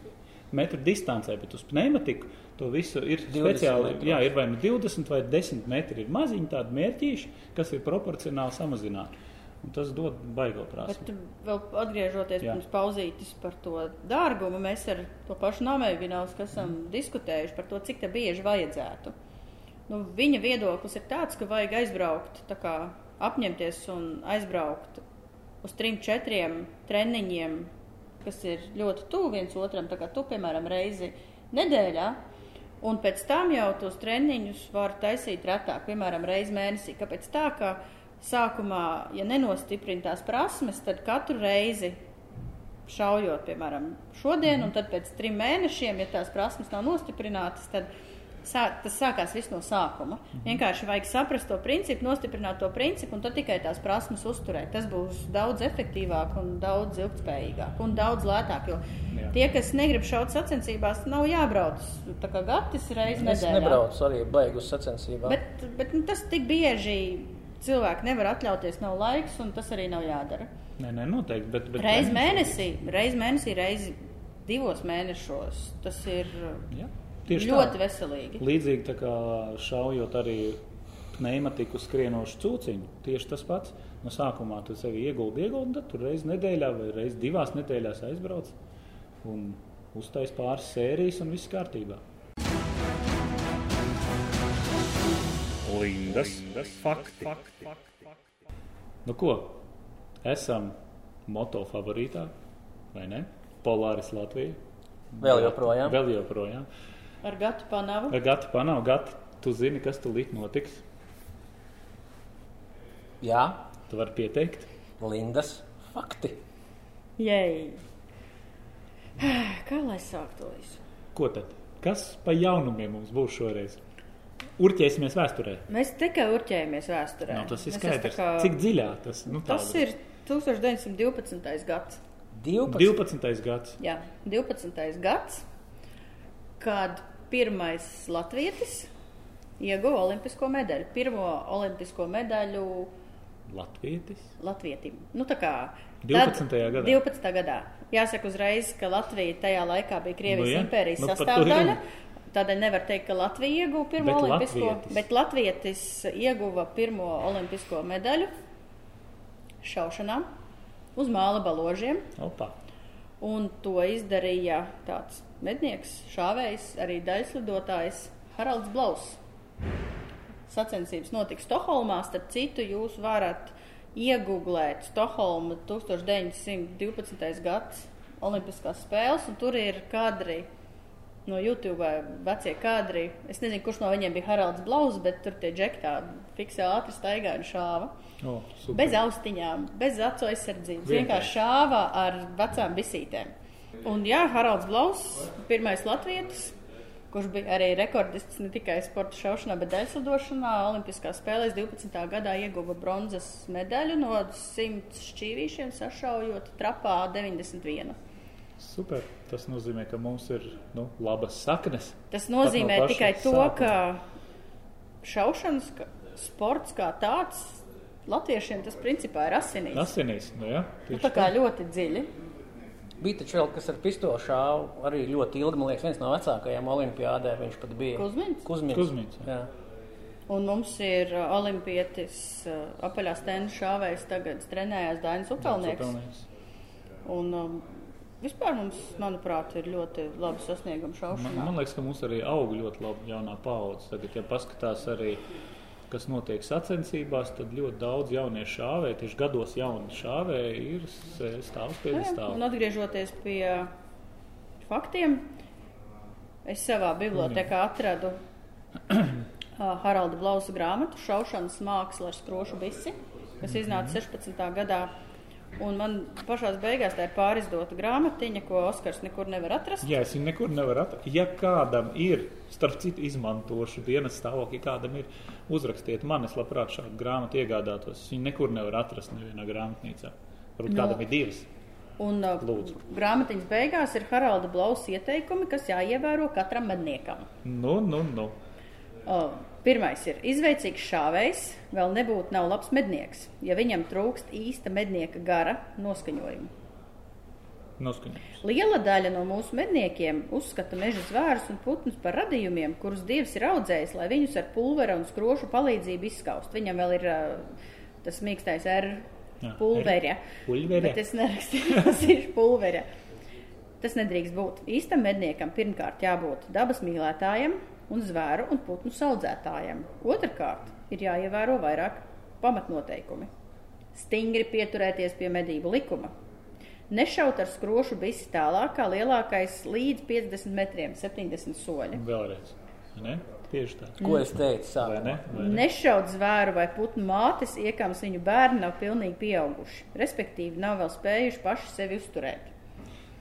metru distancē, bet uz pneimatiku to visu ir 20 speciāli. metros. Jā, ir vai nu 20 vai 10 metri. Ir maziņi tādi mērķīši, kas ir proporcionāli samazināti. Un tas dod baigo prasmu. Bet vēl atgriežoties Jā. pirms pauzītes par to dārgumu, mēs ar to pašu Namēvināus, kas esam Mhm. diskutējuši par to, cik te bieži vajadzētu. Nu, viņa viedoklis ir tāds, ka vajag aizbraukt, tā kā apņemties un aizbraukt uz trim, četriem treniņiem, kas ir ļoti tuvu viens otram, tā kā tu, piemēram, reizi nedēļā. Un pēc tam jau tos treniņus var taisīt retāk, piemēram, reizi mēnesī. Kāpēc tā, ka sākumā, ja nenostiprina tās prasmes, tad katru reizi šaujot, piemēram, šodien, un tad pēc trim mēnešiem, ja tās prasmes nav nostiprinātas, tad sā, tas sākās viss no sākuma. Vienkārši vajag saprast to principu, nostiprināt to principu, un tad tikai tās prasmes uzturēt. Tas būs daudz efektīvāk un daudz ilgspējīgāk un daudz lētāk. Jo Jā. tie, kas negrib šaut sacensībās, nav jābrauc tā kā gatis reizes Es nedēļā. nebraucu arī beigus sacensībām. Bet, bet nu, tas tik bieži cilvēki nevar atļauties, nav laiks, un tas arī nav jādara. Nē, nē, noteikti. Bet, bet Reiz mēnesī, reiz mēnesī, reiz divos mēnešos. Tas ir Jā, tieši ļoti tā. veselīgi. Līdzīgi tā kā šaujot arī pneimatiku skrienošu cūciņu. Tieši tas pats. No sākumā tu sevi ieguldi, ieguldi, un tad tur reizes nedēļā vai reizes divās nedēļās aizbrauc un uztais pāris sērijas un viss kārtībā. Lindas, Lindas fakti. fakti. Nu ko, esam moto favorītā, vai ne? Polāris Latvija. Vēl joprojām. Vēl joprojām. Ar gatu panavu. Gati panāv, gati, tu zini, kas tu līdz notiks. Jā, Tu vari pieteikt. Lindas fakti. Jei. Kā lai sāktu to visu? Ko tad? Kas pa jaunumiem mums būs šoreiz? Urķēsimies vēsturē. Mēs tikai urķējamies vēsturē. Nu, tas ir Mēs skaidrs. kā- Cik dziļā tas nu, Tas tāda- ir 1912. gads. 12. 12. gads. Jā, 12. gads, kad pirmais latvietis ieguva olimpisko medaļu. Pirmo olimpisko medaļu Latvietis. latvietim. Nu, tā kā 12. gadā. 12. gadā. Jāsaka uzreiz, ka Latvija tajā laikā bija Krievijas Nu, jā. impērijas Nu, sastāvdaļa. Tādēļ nevar teikt, ka Latvija ieguva pirmo Bet olimpisko, latvietis. bet latvietis ieguva pirmo olimpisko medaļu šaušanā uz māla baložiem. Opa. Un to izdarīja tāds mednieks, šāvējs, arī daļslidotājs Haralds Blaus. Sacensības notika Stokholmā. Starp citu, jūs varat iegūglēt Stokholmu 1912. gads Olimpiskās spēles, un tur ir kadri no YouTube, vecie kadri. Es nezinu, kurš no viņiem bija Haralds Blaus, bet tur tie džekļi tādi fiksē ātri staigāja un šāva. O, super. Bez austiņām, bez acu aizsardzības. Vienkārši. Šāva ar vecām bisītēm. Un jā, Haralds Blaus, pirmais latvietis, kurš bija arī rekordists ne tikai sporta šaušanā, bet daļslidošanā, Olimpiskās spēlēs 12. gadā ieguva bronzas medaļu no 100 šķīvīšiem, sašaujot trapā 91. Super. Tas nozīmē, ka mums ir nu, labas saknes. Tas nozīmē no tikai to, sākuma. ka šaušanas ka sports kā tāds latviešiem tas principā ir asinīs. Asinīs. Nu, jā, Nu, tā kā ļoti dziļi. Bija taču vēl kas ar pistoli šāvu arī ļoti ilgi. Man liekas, viens no vecākajiem olimpiādē viņš pat bija. Kuzmiņš? Kuzmiņš. Kuzmiņš, jā. jā. Un mums ir uh, olimpietis, uh, apaļā stenda šāvējs, tagad trenējās Dainis Upelnieks. Un um, vispār mums, manuprāt, ir ļoti labi sasniegumi Man, šaušanā. man liekas, ka mums arī aug ļoti labi jaunā paudze. Tagad, ja paskatās arī, kas notiek sacensībās, tad ļoti daudz jauniešu šāvēju, tieši gados jauni šāvēji, ir s- stāv uz Nu Jā, piedestāla. Un atgriežoties pie faktiem, es savā bibliotekā atradu uh, Haralda Blausa grāmatu Šaušanas māksla ar skrošu bisi, kas iznāca 16. gadā. Un man pašā beigās tā ir pārizdota grāmatiņa, ko Oskars nekur nevar atrast. Jā, es viņu nekur nevaru atrast. Ja kādam ir, starp citu, izmantošu dienas stāvokli, kādam ir, uzrakstiet man, es labprāt šādu grāmatu iegādātos. Viņu nekur nevaru atrast nevienā grāmatnīcā. Varbūt No. kādam ir divas. Un uh, Lūdzu. grāmatiņas beigās ir Haralda Blausa ieteikumi, kas jāievēro katram medniekam. Nu, nu, nu. Uh, Pirmais ir izveicīgs šāvējs, vēl nebūtu nav labs mednieks, ja viņam trūkst īsta mednieka gara noskaņojuma. Noskaņojums. Liela daļa no mūsu medniekiem uzskata meža zvērus un putnus par radījumiem, kurus dievs ir audzējis, lai viņus ar pulvera un skrošu palīdzību izskaust. Viņam vēl ir uh, tas mīkstais ar pulverja. Pulverja. Bet es nerakstīju, tas ir pulverja. Tas nedrīkst būt. Īstam medniekam pirmkārt jābūt dabas mīlētājam un zvēru un putnu audzētājam. Otrakārt ir jāievēro vairāk pamatnoteikumi. Stingri pieturēties pie medību likuma. Nešaut ar skrošu bisi tālāk, kā lielākais līdz 50 metriem, 70 soļi. Vēlreiz. Ne? Tieši tā. Ko es teicu? Vai Sākumā? ne? Vai ne? Nešaut zvēru vai putnu mātes, iekams viņu bērni nav pilnīgi pieauguši, respektīvi nav vēl spējuši paši sevi uzturēt.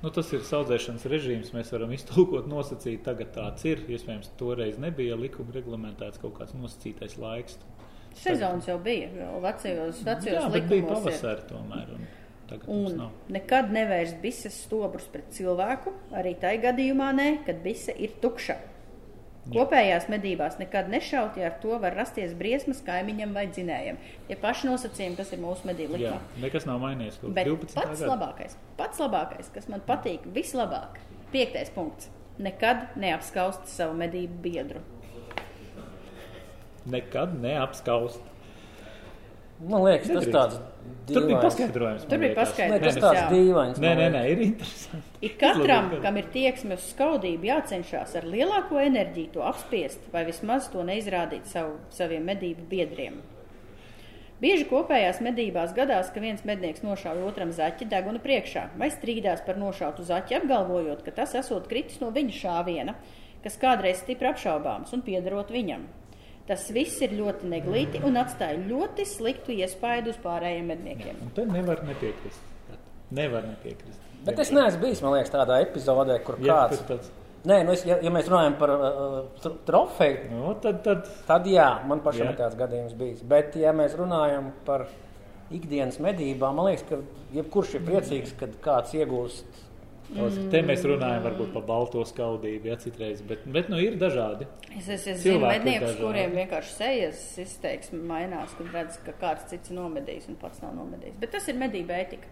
Nu, tas ir audzēšanas režīms. Mēs varam iztulkot, nosacīt, tagad tāds ir. Iespējams, toreiz nebija likuma reglamentēts kaut kāds nosacītais laiks. Sezonas jau bija, vēl vecajos, vecajos Jā, bija likumos. ir. pavasarī tomēr. Un Un nekad nevērst bises stobrus pret cilvēku, arī tai gadījumā nē, kad bise ir tukša. Kopējās medībās nekad nešaut, ja ar to var rasties briesmas kaimiņam vai dzinējam. Tie paši nosacījumi, kas ir mūsu medību likumā. nekas nav mainījies. Bet 12. pats gada. labākais, pats labākais, kas man patīk, vislabāk, piektais punkts. Nekad neapskaust savu medību biedru. Nekad neapskaust. Man liekas, tas Nedrīkst. tāds Tur bija dīvains. paskaidrojums. Tur bija liekas. Nē, tas paskaidrojums. tāds dīvains. Nē, nē, nē, ir interesanti. Ir katram, kam ir tieksme uz skaudību, jācenšas ar lielāko enerģiju to apspiest, vai vismaz to neizrādīt savu, saviem medību biedriem. Bieži kopējās medībās gadās, ka viens mednieks nošauj otram zaķi deguna priekšā, vai strīdās par nošautu zaķi, apgalvojot, ka tas esot kritis no viņa šāviena, kas kādreiz stipri apšaubāms un piederot viņam. Tas viss ir ļoti neglīti un atstāja ļoti sliktu iespaidu uz pārējiem medniekiem. Un te nevar nepiekrist. Nevar nepiekrist. Bet es neesmu bijis, liekas, tādā epizodē, kur Jā, kāds. tāds. Nē, nu es, ja, ja mēs runājam par uh, tr- trofeju, Nu, tad, tad tad jā, man pašam Jā. ir tāds gadījums bijis. Bet, ja mēs runājam par ikdienas medībām, man liekas, ka jebkurš ir priecīgs, kad kāds iegūst. Tos, te mēs runājam varbūt par balto skaudību, ja citreiz, bet, bet nu, ir dažādi. Es, es, es zinu medniekus, kuriem vienkārši sejas izteiksme mainās, kad redz, ka kāds cits ir nomedījis un pats nav nomedījis. Bet tas ir medība ētika.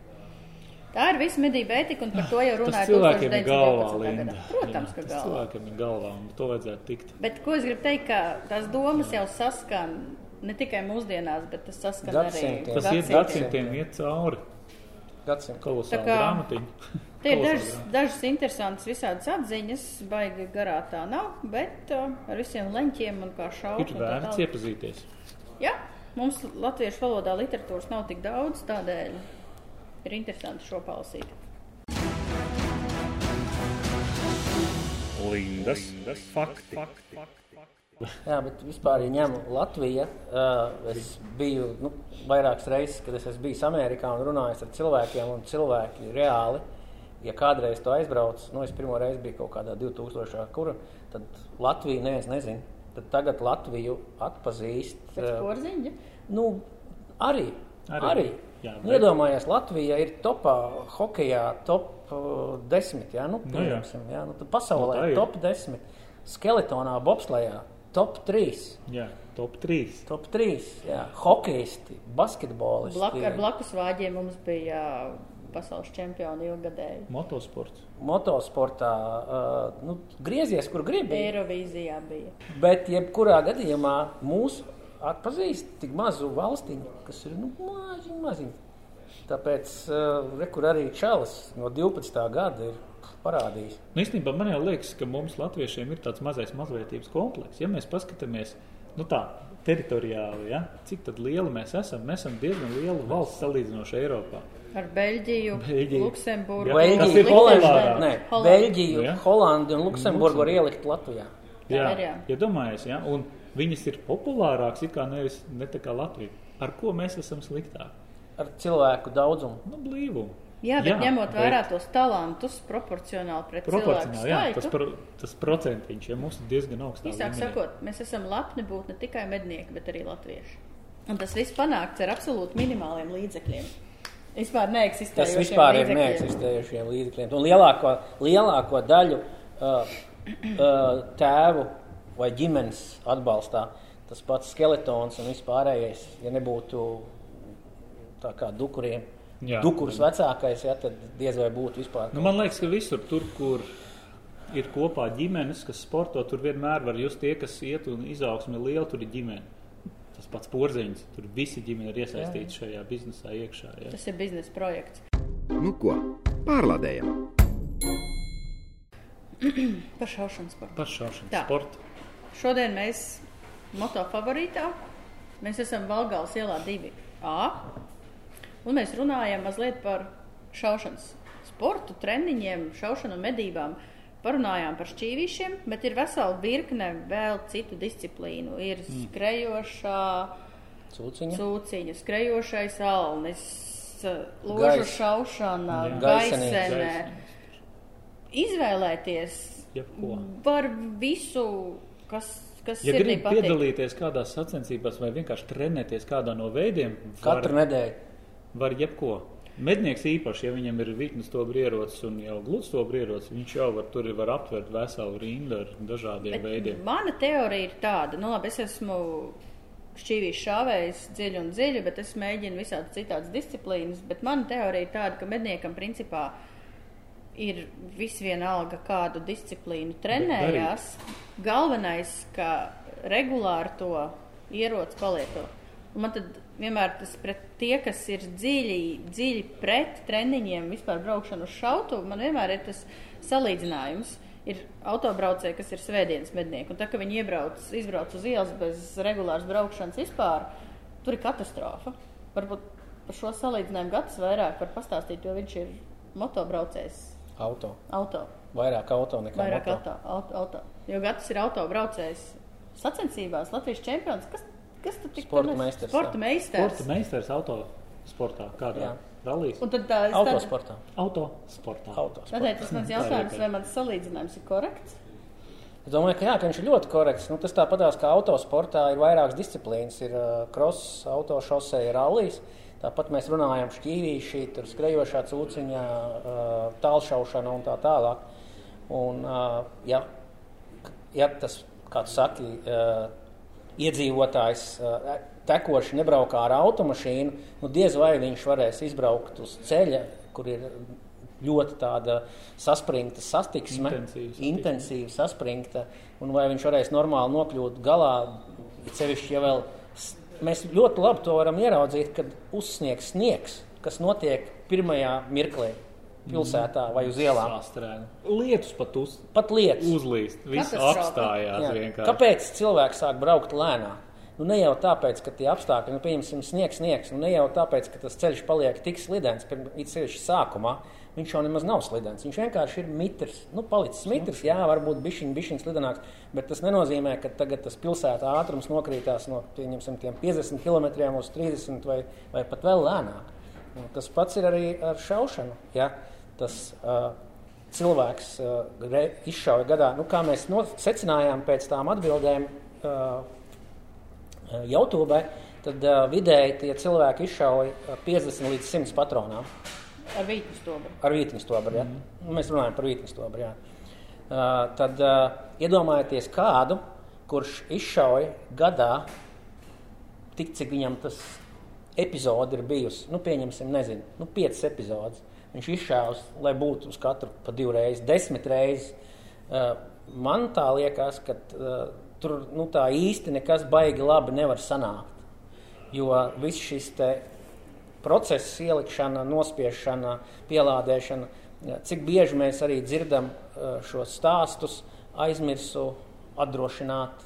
Tā ir visa medība ētika, un par to jau runāja cilvēkiem ir galvā, 1912. Linda. Protams, Jā, ka galvā. cilvēkiem ir galvā, un to vajadzētu tikt. Bet ko es gribu teikt, ka tās domas jau saskan ne tikai mūsdienās, bet tas saskan arī Gadsimtiem. Tas iet gadsimtiem. gadsimtiem, iet cauri. Gadsimta. Kolosāli Tā kā- grāmatiņa. Te ir dažas, dažas interesantas visādas atziņas, baigi garā tā nav, bet uh, ar visiem leņķiem un kā šaubu. Ir vērts iepazīties. Jā, mums latviešu valodā literatūras nav tik daudz, tādēļ ir interesanti šo palasīt. Lindas, fakti. Jā, bet vispār, ja ņem Latviju, uh, es biju nu, vairākas reizes, kad es esmu bijis Amerikā un runājis ar cilvēkiem, un cilvēki reāli, ja kādreiz to aizbrauc, nu, es pirmo reizi biju kaut kādā 2000. kura, tad Latviju neviens nezina. Tad tagad Latviju atpazīst. Pēc uh, porziņa. Nu, arī. Arī. arī. Jā, Nu, bet- Iedomājies, Latvija ir topā hokeja top uh, 10. Jā, nu, Nu, jā. pieņemsim, jā, nu, pasaulē Nu, tā ir ir. top 10. Skeletonā, bobslējā top 3. Jā, top 3. Top 3. Jā, hokeisti, basketbolisti. Blak, ar blakus vāģiem mums bija pasaules čempioni ilgadēji. Motosports. Motosportā uh, nu, griezies, kur gribi. Eirovīzijā bija. Bet, jebkurā gadījumā, mūsu atpazīst tik mazu valstiņu, kas ir nu, maziņa, maziņa. Tāpēc, uh, re, kur arī Čalis no 12. gada ir parādījis. Nu, īstenībā man liekas, ka mums, Latviešiem, ir tāds mazais mazvērtības komplekss. Ja mēs paskatāmies nu tā, teritoriāli, ja, cik tad liela mēs esam, mēs esam diezgan liela valsts salīdzinoši Eiropā. Ar Beļģiju, Beļģiju. Luksemburgu. Nē, Holandu. Beļģiju, jā. Holandi un Luksemburgu var ielikt Latvijā. Jā, jā. ja domājies, ja, un viņas ir populārākas it kā nevis ne tā kā Latvija. Ar ko mēs esam sliktāki? Ar cilvēku daudzumu. Nu, blīvumu. Jā, bet Jā, ņemot bet- vērā tos talantus proporcionāli pret cilvēku Proporcionāli, jā, tas, pro, tas procentiņš, ja mums ir diezgan augsts. Īsāk sakot, mēs esam lepni būt ne tikai mednieki, bet arī latvieši. Un tas viss panākts ar absolūti minimāliem līdzekļiem. Vispār Tas neeksistējošiem vispār ir līdzekļiem. neeksistējušiem līdzekļiem. Un lielāko, lielāko daļu uh, uh, tēvu vai ģimenes atbalstā tas pats skeletons un vispārējais, ja nebūtu tā kā dukuriem Jā. dukurs vecākais, ja, tad diez vai būtu vispār. Nu, man liekas, ka visur, tur, kur ir kopā ģimenes, kas sporto, tur vienmēr var just tie, kas iet un izaugsme ir liela, tur ir ģimene. Tas pats porziņš, tur visi ģimene ir iesaistīti šajā biznesā iekšā. Ja. Tas ir biznesa projekts. Nu ko, pārlādējam! Par šaušanu sportu. Par šaušanu Tā. sportu. Šodien mēs moto favorītā. Mēs esam Valgāles ielā 2A. Un mēs runājam mazliet par šaušanas sportu, treniņiem, šaušanu un medībām. Parunājām par šķīvīšiem, bet ir vesela virkne vēl citu disciplīnu. Ir Mm. skrejošā, Cūciņa. cūciņa, skrejošais alnis, ložu Gais. šaušana. Gaisenē. gaisene. Izvēlēties Jebko. var visu, kas, kas Ja sirdī gribi patīk. piedalīties kādās sacensībās vai vienkārši trenēties kādā no veidiem, Katru var, nedēļu. Var jebko. Mednieks īpaši, ja viņam ir vitnes to brierots un jau gluds to brierots, viņš jau var, tur var aptvert veselu rindu ar dažādiem Bet veidiem. Mana teorija ir tāda, nu labi, es esmu šķīvīs šāvējs dziļi un dziļi, bet es mēģinu visādi citādas disciplīnas. Bet mana teorija ir tāda, ka medniekam principā ir visvienalga kādu disciplīnu trenējās. Galvenais, ka regulāri to ieroci palieto. Un man tad vienmēr tas pret tie, kas ir dziļi, dziļi pret treniņiem, vispār braukšanu uz šautu, man vienmēr ir tas salīdzinājums. Ir autobraucēji, kas ir svētdienas mednieki, un tā, ka viņi iebrauc, izbrauc uz ielas bez regulāras braukšanas vispār, tur ir katastrofa. Varbūt par šo salīdzinājumu gads vairāk var pastāstīt, jo viņš ir motobraucējs Auto. auto. Vairāk auto nekā Vairāk moto. auto, auto, auto. Jo gads ir autobraucējs sacensībās, Latvijas čempions. Kas, kas tad tik Sporta meistars, Sporta meistars. Sporta meistars auto sportā, kādā Jā. rallīs. Un tad tā tad, Autosportā. Auto sportā. Autosportā. tādēļ tas mans Tā jautājums, vai mans salīdzinājums ir korekts? Es domāju, ka, jā, ka viņš ir ļoti korekts. Nu, tas tāpatās kā autosportā ir vairākas disciplīnas. Ir uh, cross, autošosei, rallijas. Tāpat mēs runājam par šķīvīšu, tur skrejošā cūciņā, uh, tālšaušana un tā tālāk. Un, uh, ja, ja tas, kā tu saki, uh, iedzīvotājs uh, tekoši nebraukā ar automašīnu, nu diez vai viņš varēs izbraukt uz ceļa, kur ir ļoti tāda saspringta satiksme, Intensīva saspringta, un vai viņš varēs normāli nokļūt galā. Sevišķi, ja vēl mēs ļoti labi to varam ieraudzīt, kad uzsniegs sniegs, kas notiek pirmajā mirklī pilsētā vai uz ielām. Sastrēga. Lietus pat uz, Pat lietas. uzlīst. Viss apstājās Jā. vienkārši. Kāpēc cilvēks sāk braukt lēnāk? Nu, ne jau tāpēc, ka tie apstākļi, nu, pieņemsim, sniegs, sniegs, nu, ne jau tāpēc, ka tas ceļš paliek tik slidens, pirms ceļš sākumā. Viņš jau nemaz nav slidens. Viņš vienkārši ir mitrs. Nu, palicis mitrs, jā, varbūt bišķiņ, bišķiņ slidenāks, bet tas nenozīmē, ka tagad tas pilsētā ātrums nokrītās no pieņemsim, tiem 50 km uz 30 vai, vai pat vēl lēnāk. Un tas pats ir arī ar šaušanu. Ja? Tas, uh, cilvēks uh, re- izšauja gadā, nu, kā mēs no, secinājām pēc tām atbildēm uh, YouTube, tad uh, vidēji tie cilvēki izšauja uh, 50 līdz 100 patronām Ar vītnes stobru. ar vītnestobru. Ja? Mm. Mēs runājam par vītnestobru. Ja? Uh, tad uh, iedomājieties kādu, kurš izšauja gadā tik, cik viņam tas epizode ir bijusi. Nu, pieņemsim, nezinu, nu, piecas epizodes. Viņš izšāvis, lai būtu uz katru pa divreiz, desmit reizes. Uh, man tā liekas, ka uh, tur nu, tā īsti nekas baigi labi nevar sanākt. Jo viss šis process, ielikšana, nospiešana, pielādēšana, ja, cik bieži mēs arī dzirdam šos stāstus, aizmirsu atdrošināt,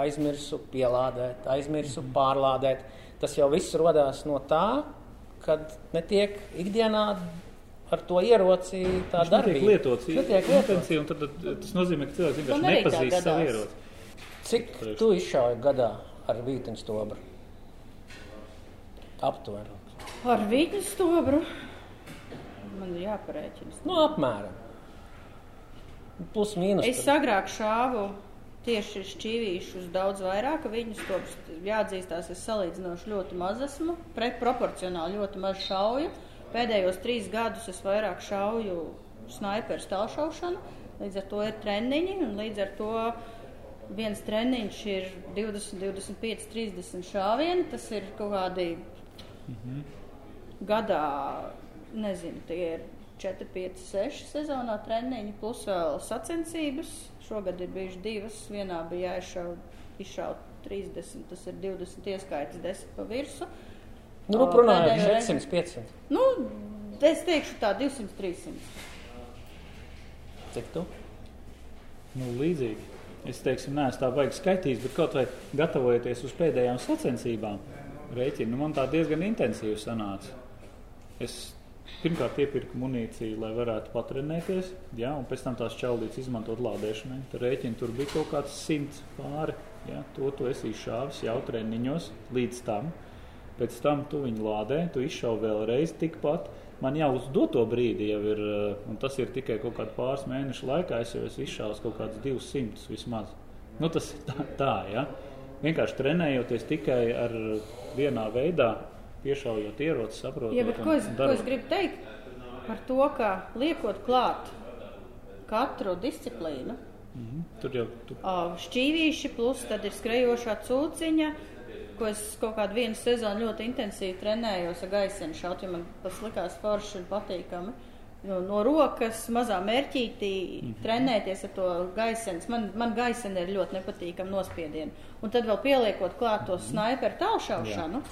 aizmirsu pielādēt, aizmirsu pārlādēt. Tas jau viss radās no tā, kad netiek ikdienā ar to ieroci tā Viņš darbība. lietots Netiek lietots. un tad tad tas nozīmē, ka cilvēks vienkārši tā nepazīst savu ieroci. Cik tu izšauji gadā ar vīteņu stobru? Aptuveni. Ar vītnes stobru. Man ir jāparēķina. Nu, apmēram. Plus mīnus. Es agrāk šāvu tieši šķīvīšus daudz vairāk, ka viņus to jāatzīstās, es salīdzinoši ļoti maz esmu, pret proporcionāli ļoti maz šauju. Pēdējos trīs gadus es vairāk šauju snaiperu stāvšaušanu, līdz ar to ir treniņi, un līdz ar to viens treniņš ir 20, 25, 30 šāvieni, tas ir kaut kādi gadā, nezinu, tie ir 4, 5, 6 sezonā treniņi, plus vēl sacensības. Šogad ir bijušas divas. Vienā bija jāizšauj izšaut 30, tas ir 20 ieskaitas, 10 pa virsu. Nu, runājot pēdējo 400, 500. Nu, es teikšu tā 200, 300. Cik tu? Nu, līdzīgi. Es teiksim, neesmu tā baigi skaitījis, bet kaut vai gatavojoties uz pēdējām sacensībām, rēķinu, nu, man tā diezgan intensīvi sanāca. Es pirmkārt iepirku munīciju, lai varētu patrenēties, jā, un pēc tam tās čaulītes izmantot lādēšanai. Tur rēķini tur bija kaut kāds simts pāri. Jā, to tu esi izšāvis jau treniņos līdz tam. Pēc tam tu viņu lādē, tu izšauji vēlreiz tikpat. Man jau uz doto brīdi jau ir, eh, un tas ir tikai kaut kādā pāris mēnešu laikā, es jau esmu izšāvis kaut kādus 200 vismaz. Nu, tas ir tā, tā ja? vienkārši trenējoties tikai ar vienā veidā, piešaujot ieroci, saprotot. Un ko es, ko darot. es gribu teikt par to, ka liekot klāt katru disciplīnu, Mhm. Tur jau tu, ā, šķīvīši, plus tad ir skrejošā cūciņa, ko es kaut kādu vienu sezonu ļoti intensīvi trenējos ar gaisienu šaut, jo man tas likās forši un patīkami. No, no rokas mazā mērķītī Mhm. trenēties ar to gaisenu. Man, man gaisena ir ļoti nepatīkama nospiediena. Un tad vēl pieliekot klāt Mhm. to snaiperu tālšaušanu.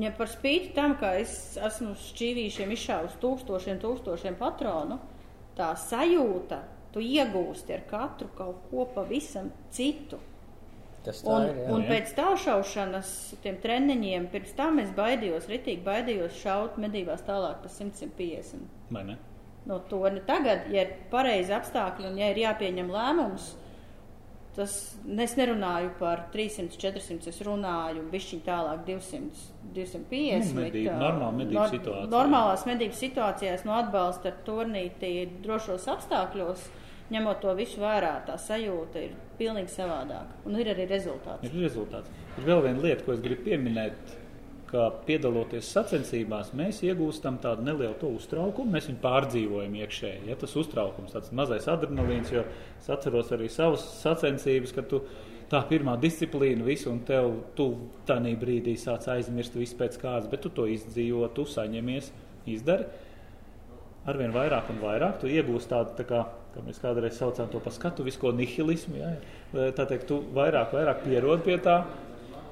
Ja par spīti tam, ka es esmu uz šķīvīšiem izšāvis tūkstošiem, tūkstošiem patronu, tā sajūta, tu iegūsti ar katru kaut ko pavisam citu. Tas tā Un, ir. Jā. un jā. pēc tālšaušanas, tiem treniņiem, pirms tam es baidījos, ritīgi baidījos šaut medībās tālāk par 150 vai ne? no torņa. Tagad, ja ir pareizi apstākļi un ja ir jāpieņem lēmums, tas es nerunāju par 300, 400, es runāju bišķiņ tālāk 200, 250. Nu, ā, normāla medību situācija. Normālās medību situācijās no atbalsta ar turnīti drošos apstākļos, ņemot to visu vērā, tā sajūta ir pilnīgi savādāka. Un ir arī rezultāts. Ir rezultāts. Ir vēl viena lieta, ko es gribu pieminēt. Ka piedaloties sacensībās, mēs iegūstam tādu nelielu to uztraukumu, mēs viņu pārdzīvojam iekšēji. Ja, tas uztraukums, tāds mazais adrenalīns, jo es atceros arī savas sacensības, kad tu tā pirmā disciplīna, visu, un tev tu tādā brīdī sāc aizmirst visu pēc kārtas, bet tu to izdzīvo, tu saņemies, izdari. Arvien vairāk un vairāk tu iegūsi tādu, tā kā, kā mēs kādreiz saucām to par skatu, visu ko nihilismu. Ja? Tā teikt, tu vairāk, vairāk pierod pie tā.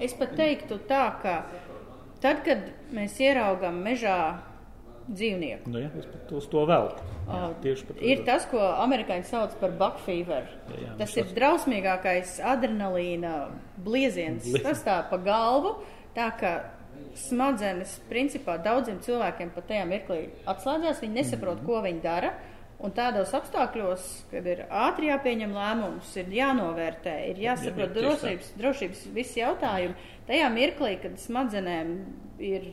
Es pat teiktu tā, ka tad, kad mēs ieraugām mežā dzīvnieku, Nu, ja, es pat uz to velku. Jā, tieši par to. ir tas, ko amerikāņi sauc par buckfever. Jā, jā, Tas viņš ir drausmīgākais adrenalīna blieziens. Blie- Tas tā pa galvu, tā ka smadzenes principā daudziem cilvēkiem pat tajā mirklī atslēdzās, viņi nesaprot, ko viņi dara. Un tādos apstākļos, kad ir ātri jāpieņem lēmums, ir jānovērtē, ir jāsaprot tā. drošības, drošības visi jautājumi. Tajā mirklī, kad smadzenēm ir,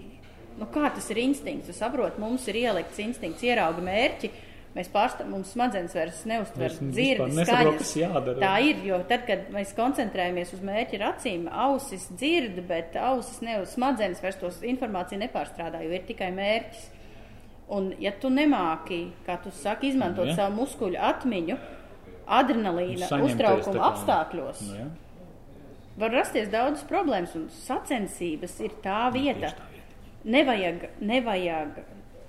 nu kā tas ir instinkts, tu saproti, mums ir ielikts instinkts, ierauga mērķi, mēs pārstāvam, mums smadzenes vairs neuztver dzirdi, skaņas. jādara. Tā ir, jo tad, kad mēs koncentrējamies uz mērķi ar acīm, ausis dzird, bet ausis ne uz smadzenes vairs tos informāciju nepārstrādā, jo ir tikai mērķis. Un, ja tu nemāki, kā tu saki, izmantot Nu, ja. savu muskuļu atmiņu, adrenalīna Saņemties uztraukuma apstākļos, Nu, ja. var rasties daudzas problēmas, un sacensības ir tā vieta. tā vieta. Nevajag, nevajag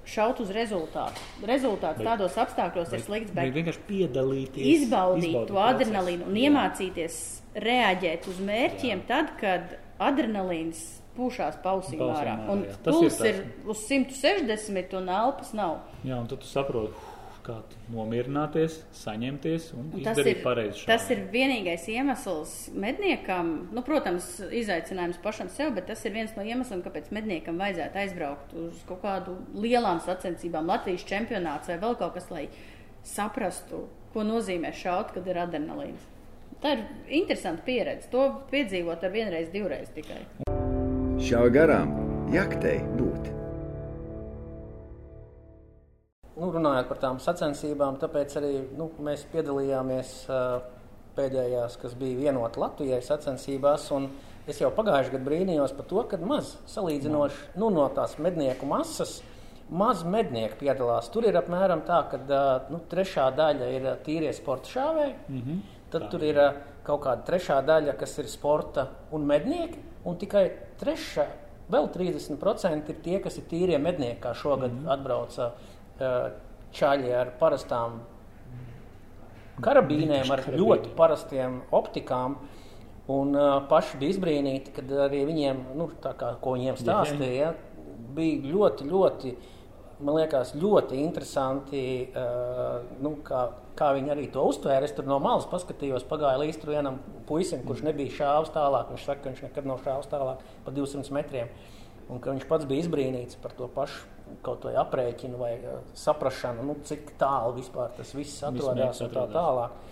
šaut uz rezultātu. Rezultāts Bet- tādos apstākļos ir slikts, bet vienkārši piedalīties. izbaudīt to procesu. adrenalīnu un iemācīties reaģēt uz mērķiem tad, kad adrenalīns pūšās pausīm ārā. Un jā. Puls ir ir, uz 160 un elpas nav. Jā, un tad tu saproti, kā nomierināties, saņemties un, Un Tas izdarīt ir, pareizi. tas ir vienīgais iemesls medniekam, nu, protams, izaicinājums pašam sev, bet tas ir viens no iemesliem, kāpēc medniekam vajadzētu aizbraukt uz kaut kādu lielām sacensībām, Latvijas čempionāts vai vēl kaut kas, lai saprastu, ko nozīmē šaut, kad ir adrenalīns. Tā ir interesanta pieredze. To piedzīvot ar vienreiz, divreiz tikai. Šā garām jaktei būt. Nu, runājot par tām sacensībām, tāpēc arī nu, mēs piedalījāmies uh, pēdējās, kas bija vienota Latvijai sacensībās. Es jau pagājušajā gadā brīnījos par to, ka maz salīdzinoši nu, no tās mednieku masas. Maz mednieku piedalās. Tur ir apmēram tā, ka uh, nu, trešā daļa ir tīrie sporta šāvēji. Mm -hmm. Tad Tā. tur ir uh, kaut kāda trešā daļa, kas ir sporta un mednieki. Un tikai trešā, vēl 30% ir tie, kas ir tīrie mednieki, kā šogad mm -hmm. atbrauca uh, čaļi ar parastām karabīnēm, ar ļoti parastiem optikām. Un uh, paši bija izbrīnīti, kad arī viņiem, nu, kā, ko viņiem stāstīja, bija ļoti, ļoti, man liekas, ļoti interesanti, uh, nu, kā, kā viņi arī to uztvēra. Es tur no malas paskatījos, pagāja līdz tur vienam puisim, kurš nebija šāvis tālāk. Viņš saka, ka viņš nekad nav šāvis tālāk pa 200 metriem. Un ka viņš pats bija izbrīnīts par to pašu kaut vai aprēķinu vai uh, saprašanu, nu, cik tālu vispār tas viss atrodas un tā tālāk.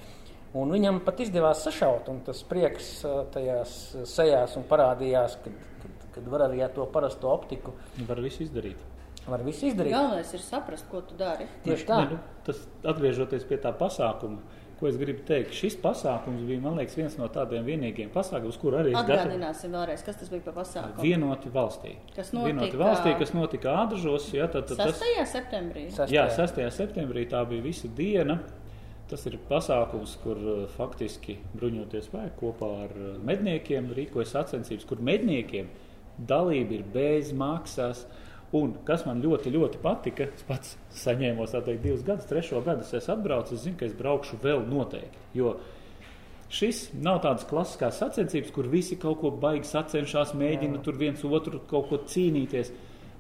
Un viņam pat izdevās sašaut, un tas prieks tajās sejās un parādījās, kad, kad, kad var arī ar to parasto optiku. Var visu izdarīt. Var visu izdarīt. Galvenais ir saprast, ko tu dari. Tieši tā. Ne, nu, tas atgriežoties pie tā pasākuma, ko es gribu teikt, šis pasākums bija, man liekas, viens no tādiem vienīgiem pasākumiem, uz kuru arī es Atgādināsim gatavo... vēlreiz, kas tas bija par pasākumu. Vienoti valstī. Kas notika, Vienoti valstī, kas notika Ādažos. Ja, tad, tad 6. Tas... septembrī. 6. Jā, 6. septembrī tā bija visa diena. Tas ir pasākums, kur faktiski bruņoties spēki kopā ar medniekiem rīkojas sacensības, kur medniekiem dalība ir bez maksas. Un kas man ļoti, ļoti patika, es pats saņēmu teikt, divus gadus, trešo gadu es atbraucu, es zinu, ka es braukšu vēl noteikti. Jo šis nav tāds klasiskās sacensības, kur visi kaut ko baigi sacenšas, mēģina Jā. tur viens otru kaut ko cīnīties.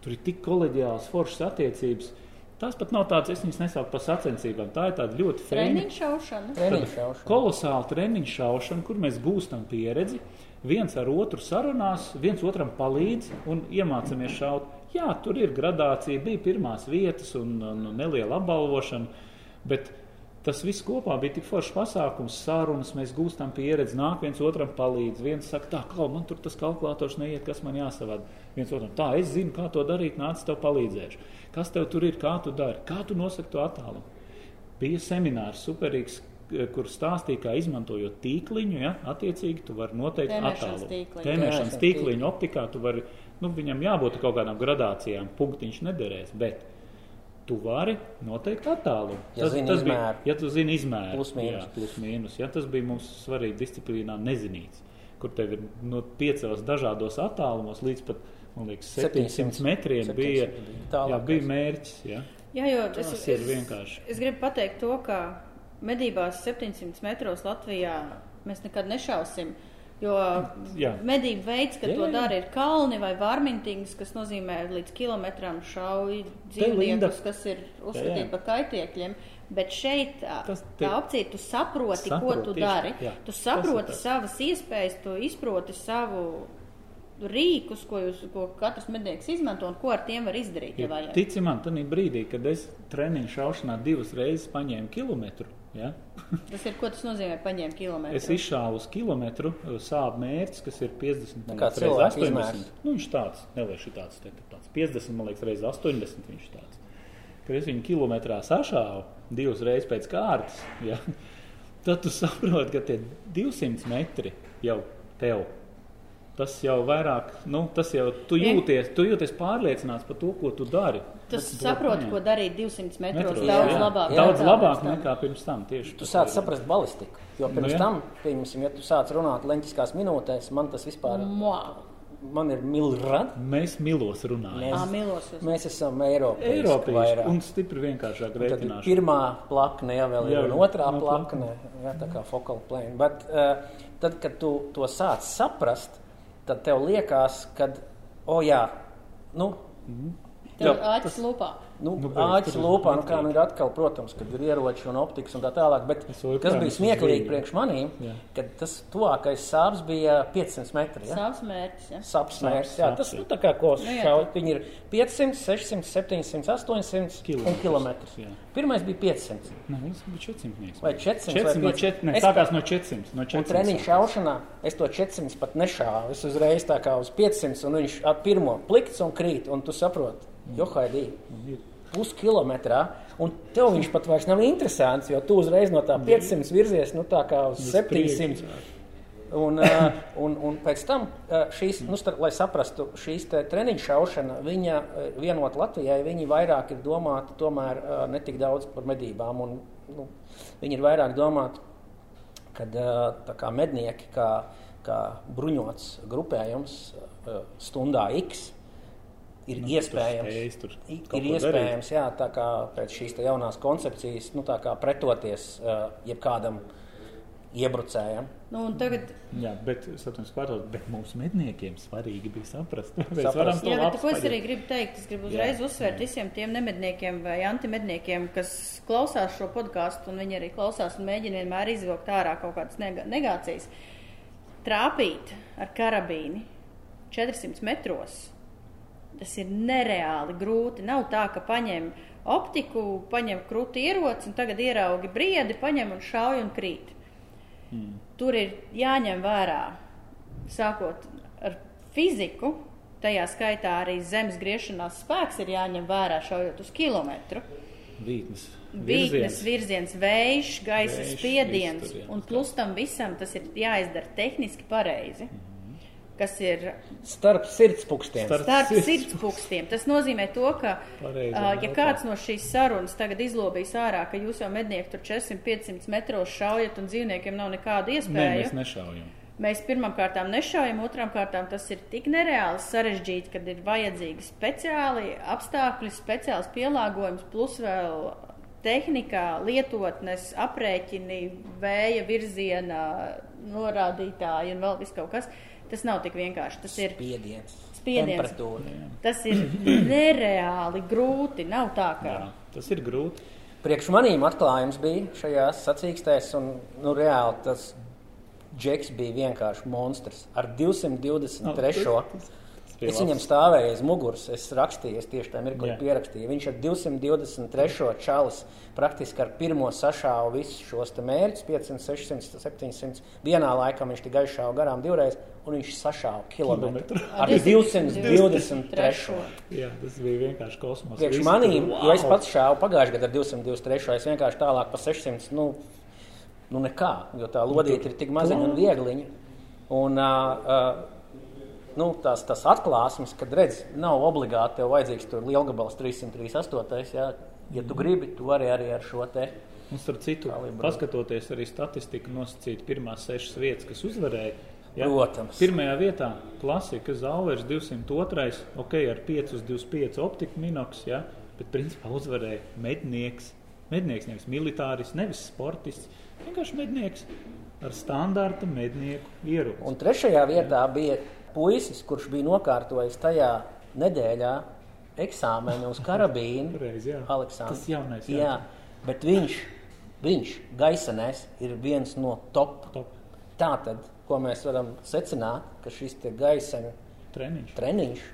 Tur ir tik kolēģiāls, foršas attiecības. Tas pat nav tāds, es viņas nesaucu par sacensībām. Tā ir tāda ļoti šaušana. Kolosāla treniņa šaušana, kur mēs gūstam pieredzi. Viens ar otru sarunās, viens otram palīdz un iemācāmies šaut. Jā, tur ir gradācija, bija pirmās vietas un, un neliela apbalvošana. Bet tas viss kopā bija tik foršs pasākums, sarunas, mēs gūstam pieredzi, nāk viens otram palīdz. Viens saka, tā, kā man tur tas kalkulators neiet, kas man jāsavada. Viens otram, tā, es zinu, kā to darīt, nāc, tev palīdzēšu kas tev tur ir, kā tu dari, kā tu nosaki to attālumu. Bija seminārs superīgs, kur stāstīja, kā izmantojot tīkliņu, ja, attiecīgi tu vari noteikt attālumu. Tēmēšanas tīkliņu optikā tu vari, nu, viņam jābūt kaut kādām gradācijām, punktiņš nederēs, bet tu vari noteikt attālumu. Ja tas, tas bija, ja tu zini izmēru. Plus mīnus. Jā, plus mīnus. Ja, tas bija mums svarīgi disciplīnā nezinīts, kur tev ir no piecos dažādos attālumos līdz pat man liekas, 700, 700 metriem 700 bija, tālāk, jā, bija mērķis. Jā, jā jo Tas es, ir vienkārši. Es gribu pateikt to, ka medībās 700 metros Latvijā mēs nekad nešausim. Jo jā. medību veids, kad jā, to dara, ir kalni vai varmintings, kas nozīmē līdz kilometram šauj dzīvniekus, kas ir uzskatīti par kaitiekļiem. Bet šeit Tas, tā opcija, tu saproti, saproti ko tu tieši, dari. Jā, tu saproti savas iespējas, tu izproti savu rīkus, ko, jūs, ko katrs mednieks izmanto un ko ar tiem var izdarīt. Ja Tici man, tad brīdī, kad es treniņu šaušanā divas reizes paņēmu kilometru. Ja? tas ir ko tas nozīmē, paņēmu kilometru. Es izšāvu uz kilometru sāpju mērķis, kas ir 50 reizes 80. Izmērs. Nu, viņš tāds, nelieši tāds, te, tāds 50, man liekas, reizes 80 viņš tāds. Kad es viņu kilometrā sašāvu divas reizes pēc kārtas, ja? tad tu saproti, ka tie 200 metri jau tev Tas jau vairāk, nu, tas jau tu jūties, tu jūties pārliecināts par to, ko tu dari. Tas saprot, ko darīt 200 metros, metros daudz jā, labāk. Jā, daudz labāk nekā pirms tam. Tieši tu sāc saprast balistiku. Jo pirms nu, tam, pieņemsim, ja tu sāc runāt leņķiskās minūtēs, man tas vispār. Mua. Man ir milrad. Mēs milos runājam. Mēs, à, milos mēs esam Eiropieši. Eiropieši un stipri vienkāršāk rēķināšana. Pirmā plakne, jā, vēl ir jā, un otrā no plakne, jā, tā kā focal plane. Bet uh, tad, kad tu to sāc saprast, tad tev liekas, ka, oh, jā, nu, mm -hmm. Tev āķis lūpā. Nu, nu, āķis lūpā, nu, kā nu ir atkal, protams, kad ir ieroči un optikas un tā tālāk, bet kas bija smieklīgi priekš manīm, jā. kad tas tuvākais sāps bija 500 metri. Ja? Sāps mērķis, jā. Sāps mērķis, jā. Tas, nu, tā kā, ko nu, šauj, viņi ir 500, 600, 700, 800 kilometrs. un kilometrus. Jā. Pirmais bija 500. Nē, tas bija 400. Vai 400? 400 vai 400 ne, sākās no 400. No 400 un treniņu šaušanā es to 400 pat nešāvu. Es uzreiz tā kā uz 500 un viņš at pirmo plikts un krīt, un tu saproti. Johaidī, puskilometrā. Un tev viņš pat vairs nav interesants, jo tu uzreiz no tā 500 virzies nu, tā kā uz 700. Un, un, un pēc tam, šīs, nu, star, lai saprastu, šīs treniņu šaušana, viņa vienot Latvijai, viņi vairāk ir domāti tomēr ne tik daudz par medībām. Un, nu, viņi ir vairāk domāti, kad kā mednieki, kā kā bruņots grupējums stundā X. Ir Nu, iespējams, tur spējas tur ir iespējams jā, tā kā pēc šīs jaunās koncepcijas nu, tā kā pretoties uh, jebkādam iebrucējam. Nu, un tagad, Jā, bet, satums, pārtot, bet mūsu medniekiem svarīgi bija saprast. Mēs Saprast. varam to jā, bet labs ko es arī gribu teikt, es gribu uzreiz Jā, uzsvērt jā. visiem tiem nemedniekiem vai antimedniekiem, kas klausās šo podkāstu, un viņi arī klausās un mēģina vienmēr izvilkt ārā kaut kādas nega negācijas. Trāpīt ar karabīni 400 metros. Tas ir nereāli grūti. Nav tā, ka paņem optiku, paņem krūti ieroci un tagad ieraugi briedi, paņem un šauj un krīt. Mm. Tur ir jāņem vērā, sākot ar fiziku, tajā skaitā arī zemes griešanās spēks ir jāņem vērā, šaujot uz kilometru. Vītnes. Vītnes virziens, vējš, gaisa spiediens, un plus tam visam tas ir jāizdara tehniski pareizi. Kas ir Starp sirdspūkstiem. Starp- starp sirds- sirdspūkstiem. Tas nozīmē to, ka, Pareizi, ā, ja kāds no šīs sarunas tagad izlobīs ārā, ka jūs jau mednieki tur 400-500 metros šaujat un dzīvniekiem nav nekāda Nē, iespēja. mēs nešaujam. Mēs pirmām kārtām nešaujam, otrām kārtām tas ir tik nereāli sarežģīti, kad ir vajadzīgi speciāli apstākļi, speciāls pielāgojums, plus vēl tehnikā, lietotnes, aprēķini, vēja virziena, norādītāji un vēl viss kaut kas. Tas nav tik vienkārši. Tas ir Spiediens. Spiediens. Temperatūra. Tas ir nereāli grūti. Nav tā, ka. Jā, tas ir grūti. Priekš manīm atklājums bija šajās sacīkstēs, un nu, reāli tas džeks bija vienkārši monstrs ar 223. Es viņam stāvēju aiz muguras, es rakstīju, es tieši tajā mirklī Jā. pierakstīju. Viņš ar 223. čalis praktiski ar pirmo sašāvu visus šos mērķus, 500, 600, 700. Vienā laikā viņš tikai aizšāva garām divreiz, un viņš sašāva kilometru Kilometru. ar 223. Jā, tas bija vienkārši kosmos. Priekš manīm, tur, jo es wow! pats šāvu pagājušajā gadā ar 223. Es vienkārši tālāk pa 600. Nu, nu nekā, jo tā lodīte ir tik maziņa un viegliņa. Un, uh, uh, nu, tās, tas atklāsmes, kad redz, nav obligāti tev vajadzīgs tur lielgabals 338. Jā. Ja tu gribi, tu arī, arī ar šo te. Un starp citu, Kalibru. paskatoties arī statistiku, nosacīt pirmās sešas vietas, kas uzvarēja. Protams. Pirmajā vietā klasika Zauers 202, ok, ar 5 uz 25 optiku minoks, ja, bet principā uzvarēja mednieks. Mednieks nevis militāris, nevis sportists, vienkārši mednieks ar standarta mednieku ieroci. Un trešajā vietā bija puisis, kurš bija nokārtojis tajā nedēļā eksāmenu uz karabīnu. Reiz, jā. Aleksandrs. Tas jaunais, jā. jā. Bet viņš, viņš gaisanēs ir viens no top. Top Tā tad, ko mēs varam secināt, ka šis te gaisana treniņš. treniņš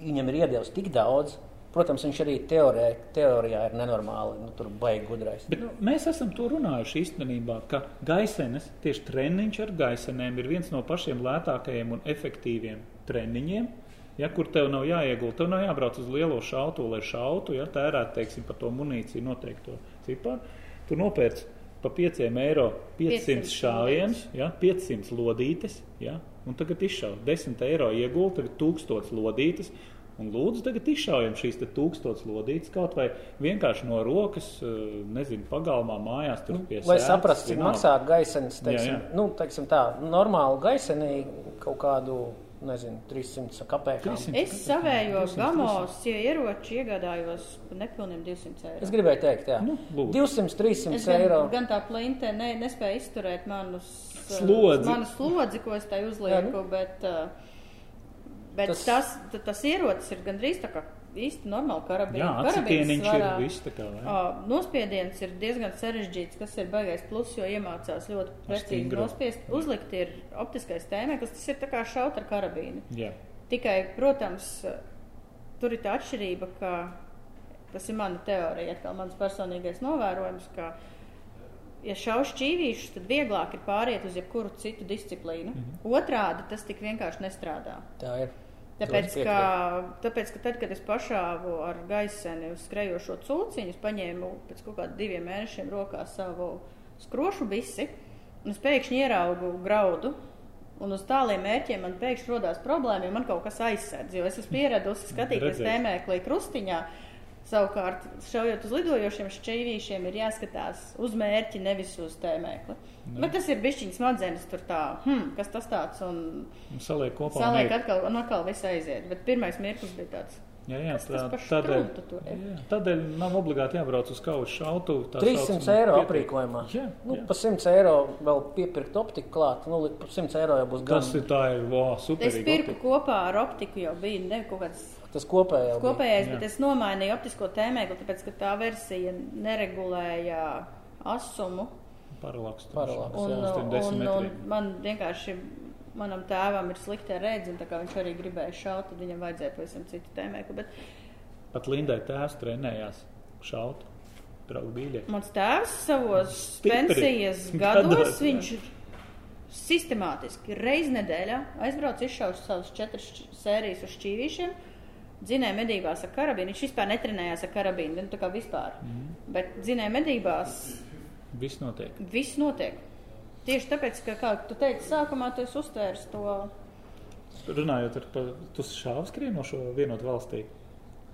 viņam ir iedevis tik daudz. Protams, viņš arī teorē, teorijā ir nenormāli, nu, tur baigi gudrais. Bet nu, mēs esam to runājuši īstenībā, ka gaisenes, tieši treniņš ar gaisenēm ir viens no pašiem lētākajiem un efektīviem treniņiem. Ja, kur tev nav jāiegulda, tev nav jābrauc uz lielo šautu, lai šautu, ja tērēt, teiksim, par to munīciju noteikto ciparu. Tu nopērc par 5 eiro 500 500 šāvienus, ja, 500 lodītes, ja, un tagad izšauj 10 eiro iegulda, tagad 1000 lodītes. Un lūdzu, tagad izšaujam šīs te tūkstošas lodītes kaut vai vienkārši no rokas, eh, nezinu, pagalmā, mājās, tur pie Lai saprastu, cik maksā gaisenis, Jā, teiksim, jā. nu, teiksim tā, normālu gaisenī kaut kādu, nezinu, 300 kapekām. 300. Es savējo 200, gamos ja ieroči iegādājos nepilniem 200 eiro. Es gribēju teikt, jā, Nu, lūdzu. 200, 300 Es gan, eiro. gan tā plinte ne, nespēju izturēt manus, Slodzi. manu slodzi, ko es tai uzlieku, bet, uh, bet Tas- tas, tas, tas ierocis ir gandrīz tā kā īsti normāli karabīns. Jā, acitieniņš ir viss tā kā. Uh, nospiediens ir diezgan sarežģīts, kas ir baigais plus, jo iemācās ļoti precīzi nospiest. Uzlikt ir optiskais tēmeklis, tas ir tā kā šaut ar karabīnu. Jā. Tikai, protams, tur ir tā atšķirība, ka tas ir mana teorija, atkal mans personīgais novērojums, ka, ja šauš šķīvīšus, tad vieglāk ir pāriet uz jebkuru citu disciplīnu. Mm -hmm. Otrādi tas tik vienkārši nestrādā. Tā ir. Tāpēc ka, tāpēc, ka tad, kad es pašāvu ar gaiseni uz skrejošo cūciņu, es paņēmu pēc kaut kādiem diviem mēnešiem rokā savu skrošu bisi, un es pēkšņi ieraugu graudu. Un uz tāliem mērķiem man pēkšņi radās problēma, ja man kaut kas aizsēdz. Jo es esmu pieradusi skatīties Redzēt. tēmēklī krustiņā, Savukārt, šaujot uz lidojošiem šķīvīšiem, ir jāskatās uz mērķi, nevis uz tēmēkli. Bet tas ir bišķiņas smadzenes, tur tā, hmm, kas tas tāds, un Un Saliek kopā. saliek atkal, un atkal viss aiziet. Bet pirmais mirklis bija tāds. Jā, jā, tā, tādēļ, jā, tādēļ nav obligāti jābrauc uz kaušu šautu. tā 300 saucamā eiro pietiek. aprīkojumā. Jā, Nu, jā. pa 100 eiro vēl piepirkt optiku klāt. Nu, pa 100 eiro jau būs gan. Tas ir tā, ir wow, super. Es pirku kopā ar optiku, jau bija ne kaut kāds Tas kopējais. kopējais, bet es nomainīju optisko tēmēkli, tāpēc, ka tā versija neregulēja asumu. Paralaks. Paralaks, Un, un, un, un man vienkārši, manam tēvam ir slikta redze, un tā kā viņš arī gribēja šaut, tad viņam vajadzēja pavisam citu tēmēkli. Bet Pat Lindai tēvs trenējās šaut. Mans tēvs savos Stipri. pensijas Gados, gados, jā. viņš sistemātiski reiz nedēļā aizbrauc izšaus savus četras sērijas uz šķīvīšiem. Dzinēja medībās ar karabīnu. Viņš vispār netrenējās ar karabīnu, nu, tā kā vispār. Mm. Bet dzinēja medībās Viss notiek. viss notiek. Tieši tāpēc, ka, kā tu teici, sākumā tu uztvērs to. Runājot ar to, tu šāvu skrienošo vienotu valstī.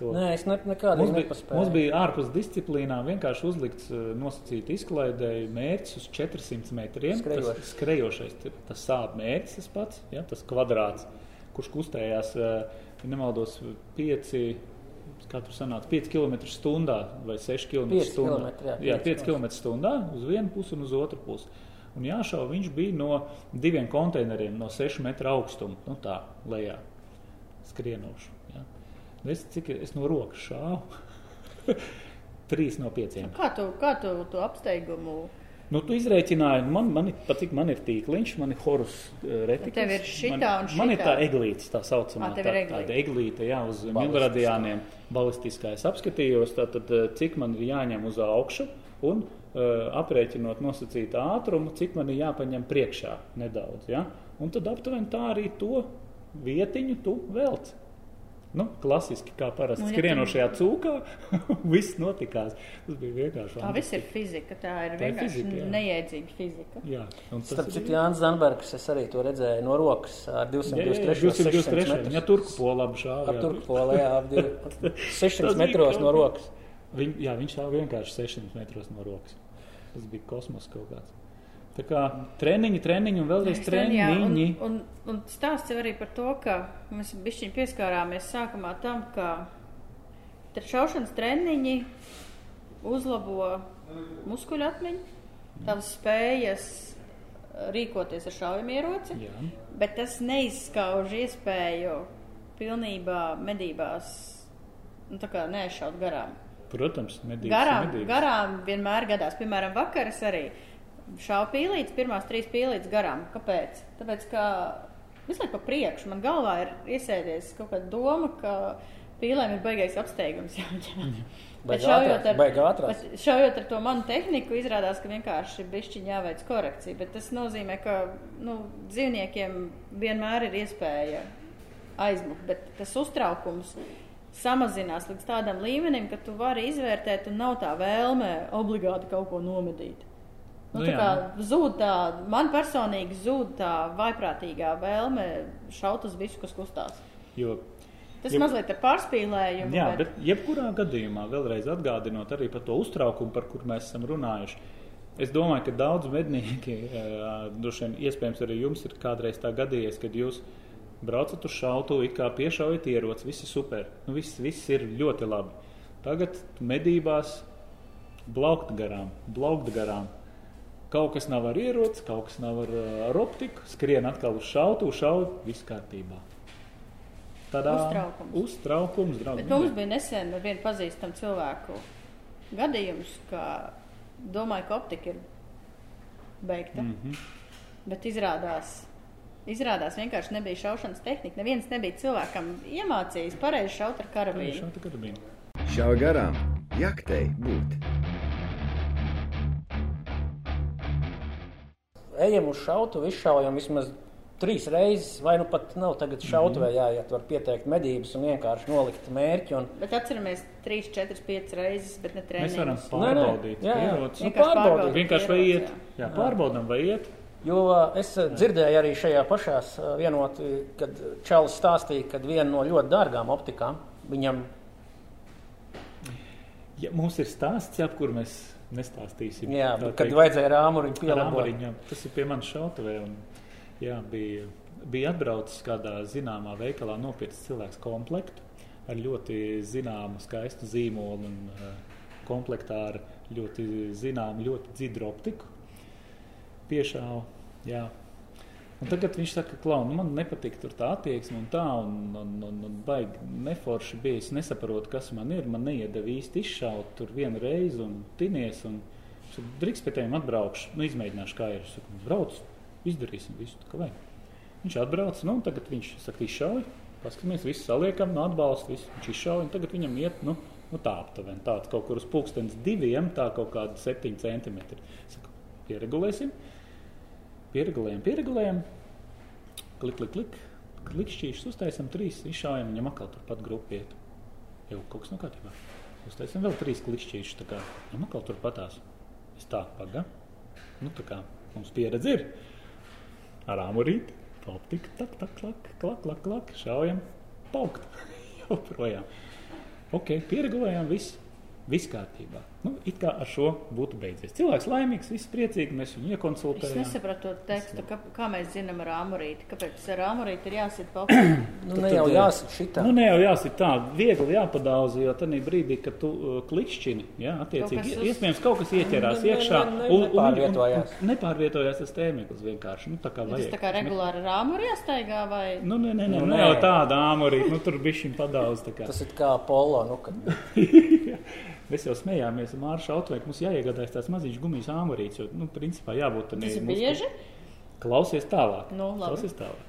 To. Nē, es ne, nekādā Mums bija, nepaspēju. mums bija ārpus disciplīnām vienkārši uzlikts uh, nosacīta izklaidēji mērķis uz 400 metriem. Skrejošs. Tas skrejošais, tas sāp mērķis tas pats, ja, tas kvadrāts, kurš kustējās, uh, ja nemaldos, 5, katru sanāca 5 km stundā vai 6 km 5 stundā. kilometri, jā, jā, 5 5 km stundā uz vienu pusi un uz otru pusi. Un jāšauj viņš bija no diviem konteineriem, no 6 metru augstuma, nu tā, lejā skrienošu. Ja. Es, cik es no rokas šāvu? Trīs no pieciem. Kā tu, kā tu to apsteigumu? Nu, tu izreikināji, man, man patīk, man ir tīkliņš, man ir horus retikls. Tev ir šitā man, un man ir šitā. tā eglītes, tā saucamā. Ir tā, eglīte. tāda eglīte, jā, uz Balistiskā. milradiāniem. Balistiskā es apskatījos, tātad, eh, cik man ir jāņem uz augšu un uh, aprēķinot nosacītu ātrumu, cik man ir jāpaņem priekšā nedaudz. Ja? Un tad aptuveni tā arī to vietiņu tu velc. Nu, klasiski, kā parasti Nu, ja skrienošajā cūkā, viss notikās. Tas bija vienkārši. Tā viss ir fizika, tā ir Tā ir vienkārši fizika, jā. neiedzīga fizika. Jā, un tas Starp ir- citu, Jānis Zanbergs, es arī to redzēju no rokas ar 223 223. metrus. Ja turku pola labi šāva. Ap Turku polē, jā, ap div- Tas 600 bija metros no rokas. Viņ, jā, viņš šāva vienkārši 600 metros no rokas. Tas bija kosmos kaut kāds. Tā kā treniņi, treniņi un vēlreiz Jā, un, treniņi. un, un stāsts jau arī par to, ka mēs bišķiņ pieskārāmies sākumā tam, ka šaušanas treniņi uzlabo muskuļu atmiņu, tavas spējas eh, rīkoties ar šaujamieroci, Jā, bet tas neizskauž iespēju pilnībā medībās nu, neaizšaut garām. Protams, medības. Garām, medības. garām vienmēr gadās. Piemēram, vakaras arī šāva pīlītes, pirmās trīs pīlītes garām. Kāpēc? Tāpēc, ka visu laiku pa priekšu man galvā ir iesēdies kaut kāda doma, ka pīlēm ir baigais apsteigums jāņem. Bet Baigi šaujot ar, bet šaujot ar to manu tehniku, izrādās, ka vienkārši bišķiņ jāveic korekcija. Bet tas nozīmē, ka nu, dzīvniekiem vienmēr ir iespēja aizmukt, bet tas uztraukums samazinās līdz tādam līmenim, ka tu vari izvērtēt, un nav tā vēlme obligāti kaut ko nomedīt. Nu, Nu tā kā zūd tā, man personīgi zūd tā vaiprātīgā vēlme šaut uz visu, kas kustās. Jo, Tas Ja- mazliet ar pārspīlējumu. jā, bet jebkurā gadījumā, vēlreiz atgādinot arī par to uztraukumu, par kur mēs esam runājuši. Es domāju, ka daudz mednieki, eh, droši vien iespējams arī jums ir kādreiz tā gadījies, kad jūs braucat uz šautu, it kā piešaujat ieroci, viss ir super, nu, viss, viss ir ļoti labi. Tagad medībās blaukt garām, blaukt garām. Kaut kas nav ar ieroci, kaut kas nav ar, eh, ar optiku, skrien atkal uz šautu, šaut, viss kārtībā. Tādā Uztraukums. uztraukums draugi. Bet mums bija nesen ar vienu pazīstamu cilvēku gadījums, ka domāju, ka optika ir beigta. Mm -hmm. Bet izrādās, izrādās vienkārši nebija šaušanas tehnika. Neviens nebija cilvēkam iemācījis pareizi šaut ar karavīru. Šāda karabīna. Šauj garām, jaktei būt. Ejam uz šautu, izšaujam vismaz trīs reizes, vai nu pat nav tagad šautavē jāiet, var pieteikt medības un vienkārši nolikt mērķi. Un... Bet atceramies, 3, 4, 5 reizes, bet ne Mēs varam treniņus. Nē, nē, pārbaudīt. jā, jā. ieroci. Nu, Vienkārši pārbaudīt. pārbaudīt Vienkārši vai iet. jā. Jā, pārbaudām, vai iet. Jo es eh, dzirdēju arī šajā pašā vienotā, kad Čālijs stāstīja, ka viena no ļoti dārgām optikām viņam Ja mums ir stāsts, ap kur mēs nestāstīsim. Jā, bet, kad teikt, vajadzēja rāmuriņu jā. Tas ir pie manas šautavē. Un, jā, bija, bija atbraucis kādā zināmā veikalā nopirkt cilvēks komplektu ar ļoti zināmu, skaistu zīmolu un komplektā ar ļoti zināmu, ļoti dzidru optiku. Piešāvu, jā. Un tagad viņš saka, ka nu, man nepatīk tā attieksme un tā, un, un, un, un baigi neforši bija. Es nesaprotu, kas man ir. Man neiedeva īsti izšaut tur vienu reizi un tinies. Un, Drīz pie tiem atbraukšu, nu, izmēģināšu, kā ir. Es saku, brauc, izdarīsim visu, kā vajag. Viņš atbrauc, nu, tagad viņš saka, izšauj, paskatāmies, visu saliekam, no atbalsta, visu viņš izšauj, un tagad viņam iet, nu, nu tā aptuveni, tāds kaut kur uz pulkstens diviem, tā kaut kādi septiņi centimetri. Saku, pieregulēsim, pieregulējam, pieregulējam, klik, klik, klik, klikšķīšus uztaisam trīs, izšaujam, viņam atkal turpat grupiet. Jau kaut kas no kārtībā. Uztaisam vēl trīs klikšķīšus, tā kā viņam atkal turpatās. Es tā, paga, nu tā kā mums pieredze ir. Ar āmurīti, optika, tak, tak, klak, klak, klak, klak, šaujam, paukt. Joprojām. Ok, pieregulējām, viss, viss kārtībā. Nu, it kā ar šo būtu beidzies. Cilvēks laimīgs, viss priecīgi, mēs viņu Es iekonsultējām. nesapratu to tekstu, kā, kā mēs zinām ar āmurīti. Kāpēc ar āmurīti ir jāsit pa augšu? Nu, ne jau jāsaka šitā. Nu, ne jau jāsit tā, viegli jāpadauza, jo tajā brīdī, kad tu uh, klikšķini, jā, attiecīgi, Kaut kas uz... iespējams, kaut kas ieķerās Ne, ne, iekšā. ne, ne, un- un- un- nepārvietojās. un- Nepārvietojās tas tēmeklis vienkārši. Nu, tā kā Tas vajag. tā kā regulāri ar āmuri jāstaigā vai? Nu, nē, nē, nē, Nu, nu, nē. jau tāda āmurīte, nu, tur tā kā. Tas ir kā polo. Nu, kad... Mēs jau smējāmies ar Māršu Autoveiku. Mums jāiegādājas tās maziņas gumijas āmurītes, jo, nu, principā jābūt tam Tas ir bieži. Klausies tālāk. Nu, labi. Klausies tālāk.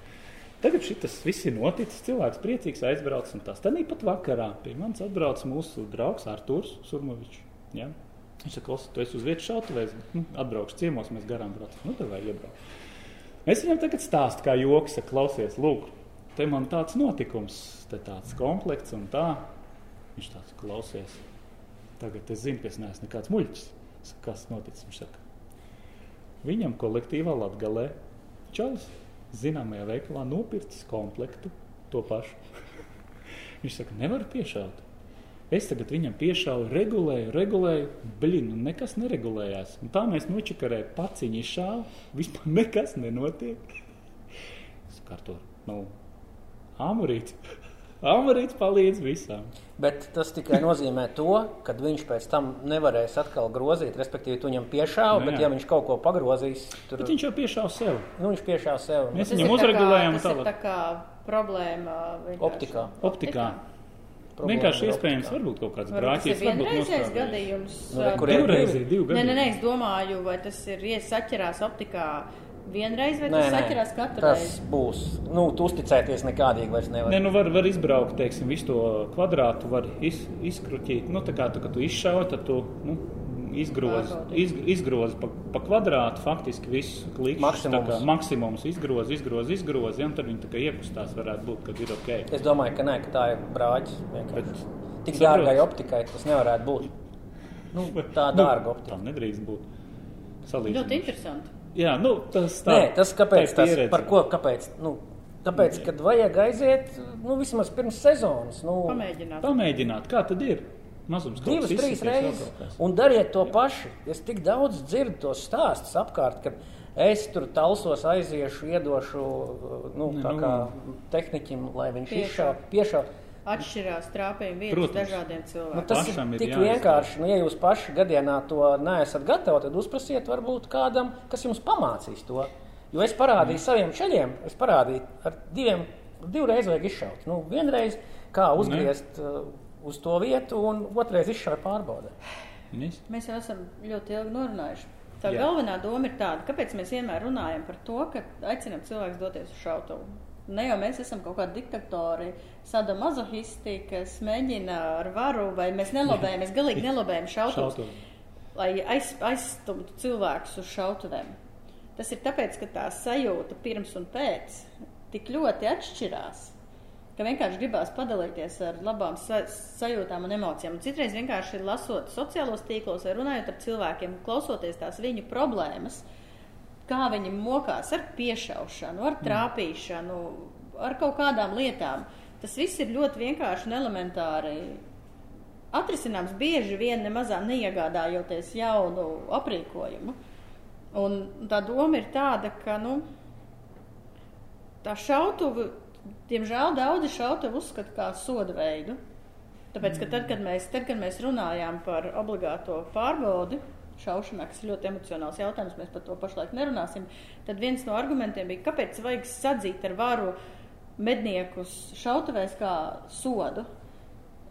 Tagad šis viss ir noticis. Cilvēks priecīgs aizbraucis. un tās. Tad pat vakarā pie manis atbrauc mūsu draugs Artūrs Surmovičs. Ja? Viņš saka, ka tu esi uz vietas šautuvēs, nu, atbraukšu ciemos, mēs garām braucam. Nu, tad vai iebraukt. Es viņam tagad stāstu, kā joks, saka, klausies, lūk, te man tāds notikums, te tāds komplekts un tā. Viņš tāds klausies. Tagad es zinu, ka es neesmu nekāds muļķis. Saku, Kas noticis? Viņš saka, viņam kolektīvā latgalē čalis zināmajā veikalā nopircis komplektu to pašu. Viņš saka, nevar piešaut. Es tagad viņam piešāvu, regulēju, regulēju, blin, un nekas neregulējās. Un tā mēs nočakarējām, paciņi šāvu, vispār nekas nenotiek. Es kārto, nu, āmurīts. Āmurīts palīdz visām. Bet tas tikai nozīmē to, ka viņš pēc tam nevarēs atkal grozīt. Respektīvi, tu viņam piešāvi, Nu, bet, jā. ja viņš kaut ko pagrozīs, tad Bet viņš jau piešāva sev. nu, viņš piešāva sev. Mēs viņam ir tā kā- uzregulējam Tas ir tālāk. tā kā problēma. vienkārši. Optikā. Optikā. Problēma Vienkārši iespējams, optikā. varbūt kaut kāds Varbūt tas brāķis, ir varbūt vienreizējs nostrādājis. gadījums. Nu, re, kur ir Divreiz, divi? divi Nē, nē, gadi. nē, es domāju, vai tas ir iesaķerās optikā vienreiz, vai Nē, tas nē, saķerās katru tas reizi. būs. Nu, tu uzticēties nekādīgi vairs nevar. Nē, nu var, var izbraukt, teiksim, visu to kvadrātu, var iz, izkruķīt. Nu, tā kā tu, tu izšauj, tad tu nu, izgrozi, iz, izgrozi pa, pa kvadrātu, faktiski visu klikšķi. Maksimums. Maksimums izgrozi, izgrozi, izgrozi, ja, un tad viņi tā kā iekustās varētu būt, kad ir ok. Es domāju, ka, nē, ka tā ir brāķis. Bet, Tik saproti? dārgai optikai tas nevarētu būt. Nu, tā dārga optika. Tā nedrīkst būt. Ļoti Salīdzinājums. interesanti. Jā, nu, tas tā. Nē, tas kāpēc, tas, par ko, kāpēc, nu, tāpēc, kad vajag aiziet, nu, vismaz pirms sezonas, nu, Pamēģināt. Pamēģināt, kā tad ir. Mazums divas, trīs reizes, un dariet to pašu. Es tik daudz dzirdu tos stāstus apkārt, ka es tur talsos aiziešu, iedošu, nu, Ne, tā nu. kā tehniķim, lai viņš Piešauj. izšauj, piešauj. Atšķirās trāpījuma vietas Protams. dažādiem cilvēkiem. Nu, tas Pašam ir ir tik jāizstāv. vienkārši. Nu, ja jūs paši gadienā to neesat gatavi, tad uzprasiet varbūt kādam, kas jums pamācīs to. Jo es parādīju Mm. saviem ceļiem, es parādīju ar diviem, divreiz vajag izšaut. Nu, vienreiz kā uzgriezt uh, uz to vietu, un otrreiz izšaut pārbaudē. Nis? Mēs jau esam ļoti ilgi norunājuši. Tā Jā. galvenā doma ir tāda, kāpēc mēs vienmēr runājam par to, ka aicinām cilvēkus doties uz šautuvu. Ne jau mēs esam kaut kādi diktatori, sada mazohisti, kas mēģina ar varu, vai mēs nelobējam, mēs galīgi nelobējam šautavus, Šautuvu. lai aiz, aizstumtu cilvēkus uz šautuvēm. Tas ir tāpēc, ka tā sajūta pirms un pēc tik ļoti atšķirās, ka vienkārši gribās padalīties ar labām sa sajūtām un emocijām. Un citreiz vienkārši lasot sociālos tīklos vai runājot ar cilvēkiem, klausoties tās viņu problēmas, kā viņi mokās ar piešaušanu, ar trāpīšanu, ar kaut kādām lietām. Tas viss ir ļoti vienkārši un elementāri atrisināms bieži vien nemazā neiegādājoties jaunu aprīkojumu. Un tā doma ir tāda, ka nu, tā šautuve, diemžēl daudzi šautuvi uzskata kā soda veidu. Tāpēc, ka tad, kad mēs, tad, kad mēs runājām par obligāto pārbaudi, šaušanā, kas ir ļoti emocionāls jautājums, mēs par to pašlaik nerunāsim, tad viens no argumentiem bija, kāpēc vajag sadzīt ar varu medniekus šautuvēs kā sodu.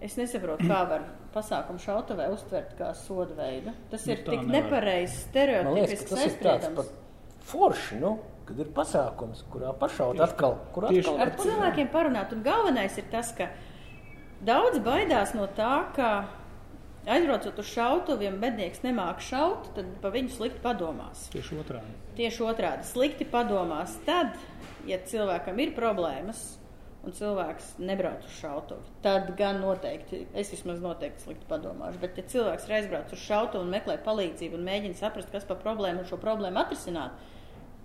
Es nesaprotu, kā var pasākumu šautavē uztvert kā sodu veidu. Tas Nu, ir tā tik nepareizs, stereotipisks tas ir tāds aizspriedums. pat forši, nu, kad ir pasākums, kurā pašaut atkal, kur tieši atkal Ar cilvēkiem parunāt, un galvenais ir tas, ka daudz baidās no tā, ka aizbraucot uz šautuviem, mednieks nemāk šaut, tad pa viņu slikti padomās. Tieši otrādi. Tieši otrādi - slikti padomās tad, ja cilvēkam ir problēmas un cilvēks nebrauc uz šautuvi. Tad gan noteikti, es vismaz noteikti slikti padomāšu. Bet, ja cilvēks ir aizbraucis uz šautuvi un meklē palīdzību un mēģina saprast, kas par problēmu un šo problēmu atrisināt,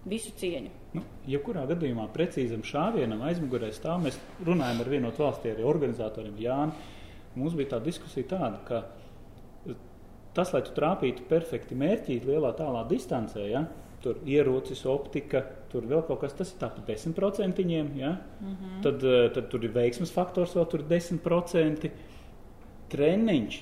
visu cieņu. Nu, jebkurā gadījumā precīzam šāvienam aizmugurē stāv. Mēs runājam ar vienu no valstī arī organizatoriem, Jāni. Mums bija tā diskusija tāda, ka tas, lai tu trāpītu perfekti mērķī, lielā tālā distancē, ja, tur ierocis, optika, tur vēl kaut kas, tas ir tāpat 10%. Ja? Mm -hmm. tad, eh, tad tur ir veiksmes faktors, vēl tur ir 10%. Treniņš,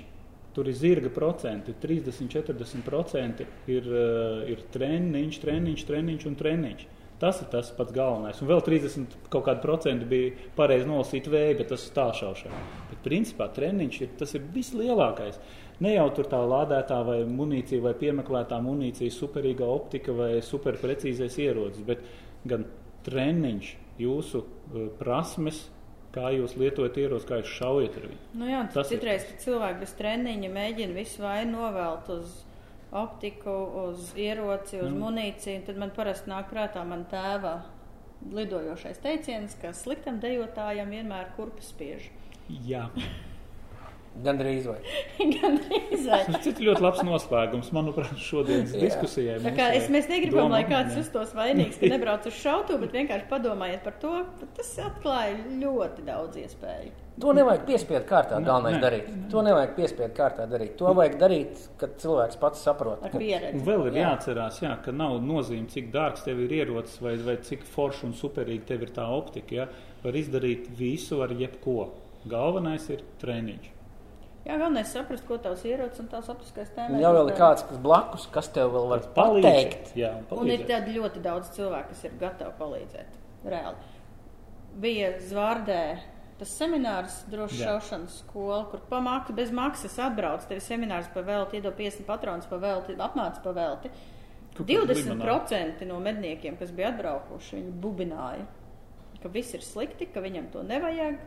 tur ir zirga procenti, 30, 40% ir, eh, ir treniņš, treniņš, treniņš un treniņš. Tas ir tas pats galvenais. Un vēl 30 kaut kādi procenti bija pareizi nolasīt vēju, bet tas ir tālšaušana. Bet principā treniņš ir tas ir vislielākais. Ne jau tur tā lādētā vai munīcija vai piemeklētā munīcija, superīga optika vai superprecīzais ierocis, bet gan treniņš, jūsu eh, prasmes, kā jūs lietojat ieroci, kā jūs šaujat ar viņu. Nu jā, Tas tas ir citreiz, kad cilvēki bez treniņa mēģina visu vainu novelt uz optiku, uz ieroci, uz Mm. munīciju, tad man parasti nāk prātā man tēva lidojošais teiciens, ka sliktam dejotājam vienmēr kurpes spiež. Jā, Gandrīz vai. Gan drīzāk. tas ir ļoti labs noslēgums, manuprāt, šodienas Jā. diskusijai. Tā mūsu kā es, mēs negribam, lai domām, kāds jā. justos vainīgs, ka nebrauc uz šautu, bet vienkārši padomājiet par to, ka tas atklāja ļoti daudz iespēju. To nevajag piespiedu kārtā, galvenais nē. darīt. To nevajag piespiedu kārtā darīt. To vajag darīt, kad cilvēks pats saprot. Ar ka- Un pieredzi. vēl ir Jā. jāatcerās, jā, ka nav nozīme, cik dārgs tev ir ierocis vai, vai cik forši un superīgi tev ir tā optika. Ja? Var izdarīt visu ar jebko. Galvenais ir treniņš. Jā, galvenais saprast, ko tavs ierocis un optiskais Un tēmēs. jau vēl ir kāds, kas blakus, kas tev vēl var pateikt. Jā, Un ir palīdzēt. tādi ļoti daudz cilvēku, kas ir gatavi palīdzēt. Reāli. Bija Zvārdē tas seminārs, droši Jā. šaušanas skola, kur pamak, bez maksas atbrauc. Tev ir seminārs par velti, iedod 50 patronus par velti, apmāc par velti. Kāda 20% no medniekiem, kas bija atbraukuši, viņi bubināja, ka viss ir slikti, ka viņam to nevajag.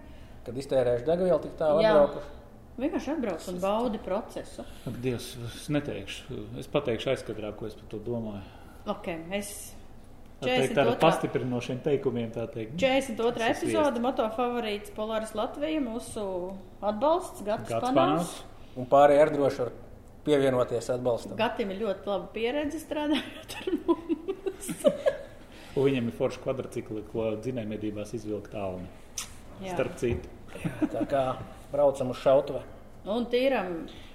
Kad iztērēšu degvielu, tik tālu Jā. atbraukuši. Vienkārši atbrauc un baudi procesu. Ak, Dievs, es neteikšu. Es pateikšu aizkadrā, ko es par to domāju. Ok, es Tā teikt, ar 42. pastiprinošiem teikumiem, tā teikt. 42. Tas ir epizode, moto favorīts Polaris Latvija, mūsu atbalsts, Gatis Gads Panās. panās. Un pārējie ar droši var pievienoties atbalstam. Gatim ir ļoti laba pieredze strādājot ar mums. Un viņam ir forši kvadrcikli, ko dzinējumedībās izvilkt tālni. Jā. Starp citu. Tā kā braucam uz šautuvi. Un tīram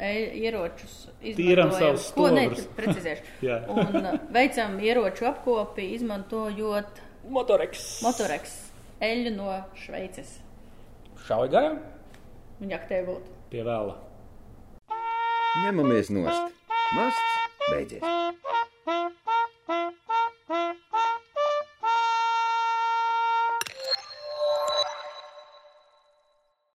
e, ieročus, tīram savus ko neprecizēšu. un e, veicam ieroču apkopi, izmantojot motoreks. Motoreks. Eļu no Šveices. Šauj garām? Viņa aktē būtu. Pie vēla. Ņemamies nost. Masts beidzies.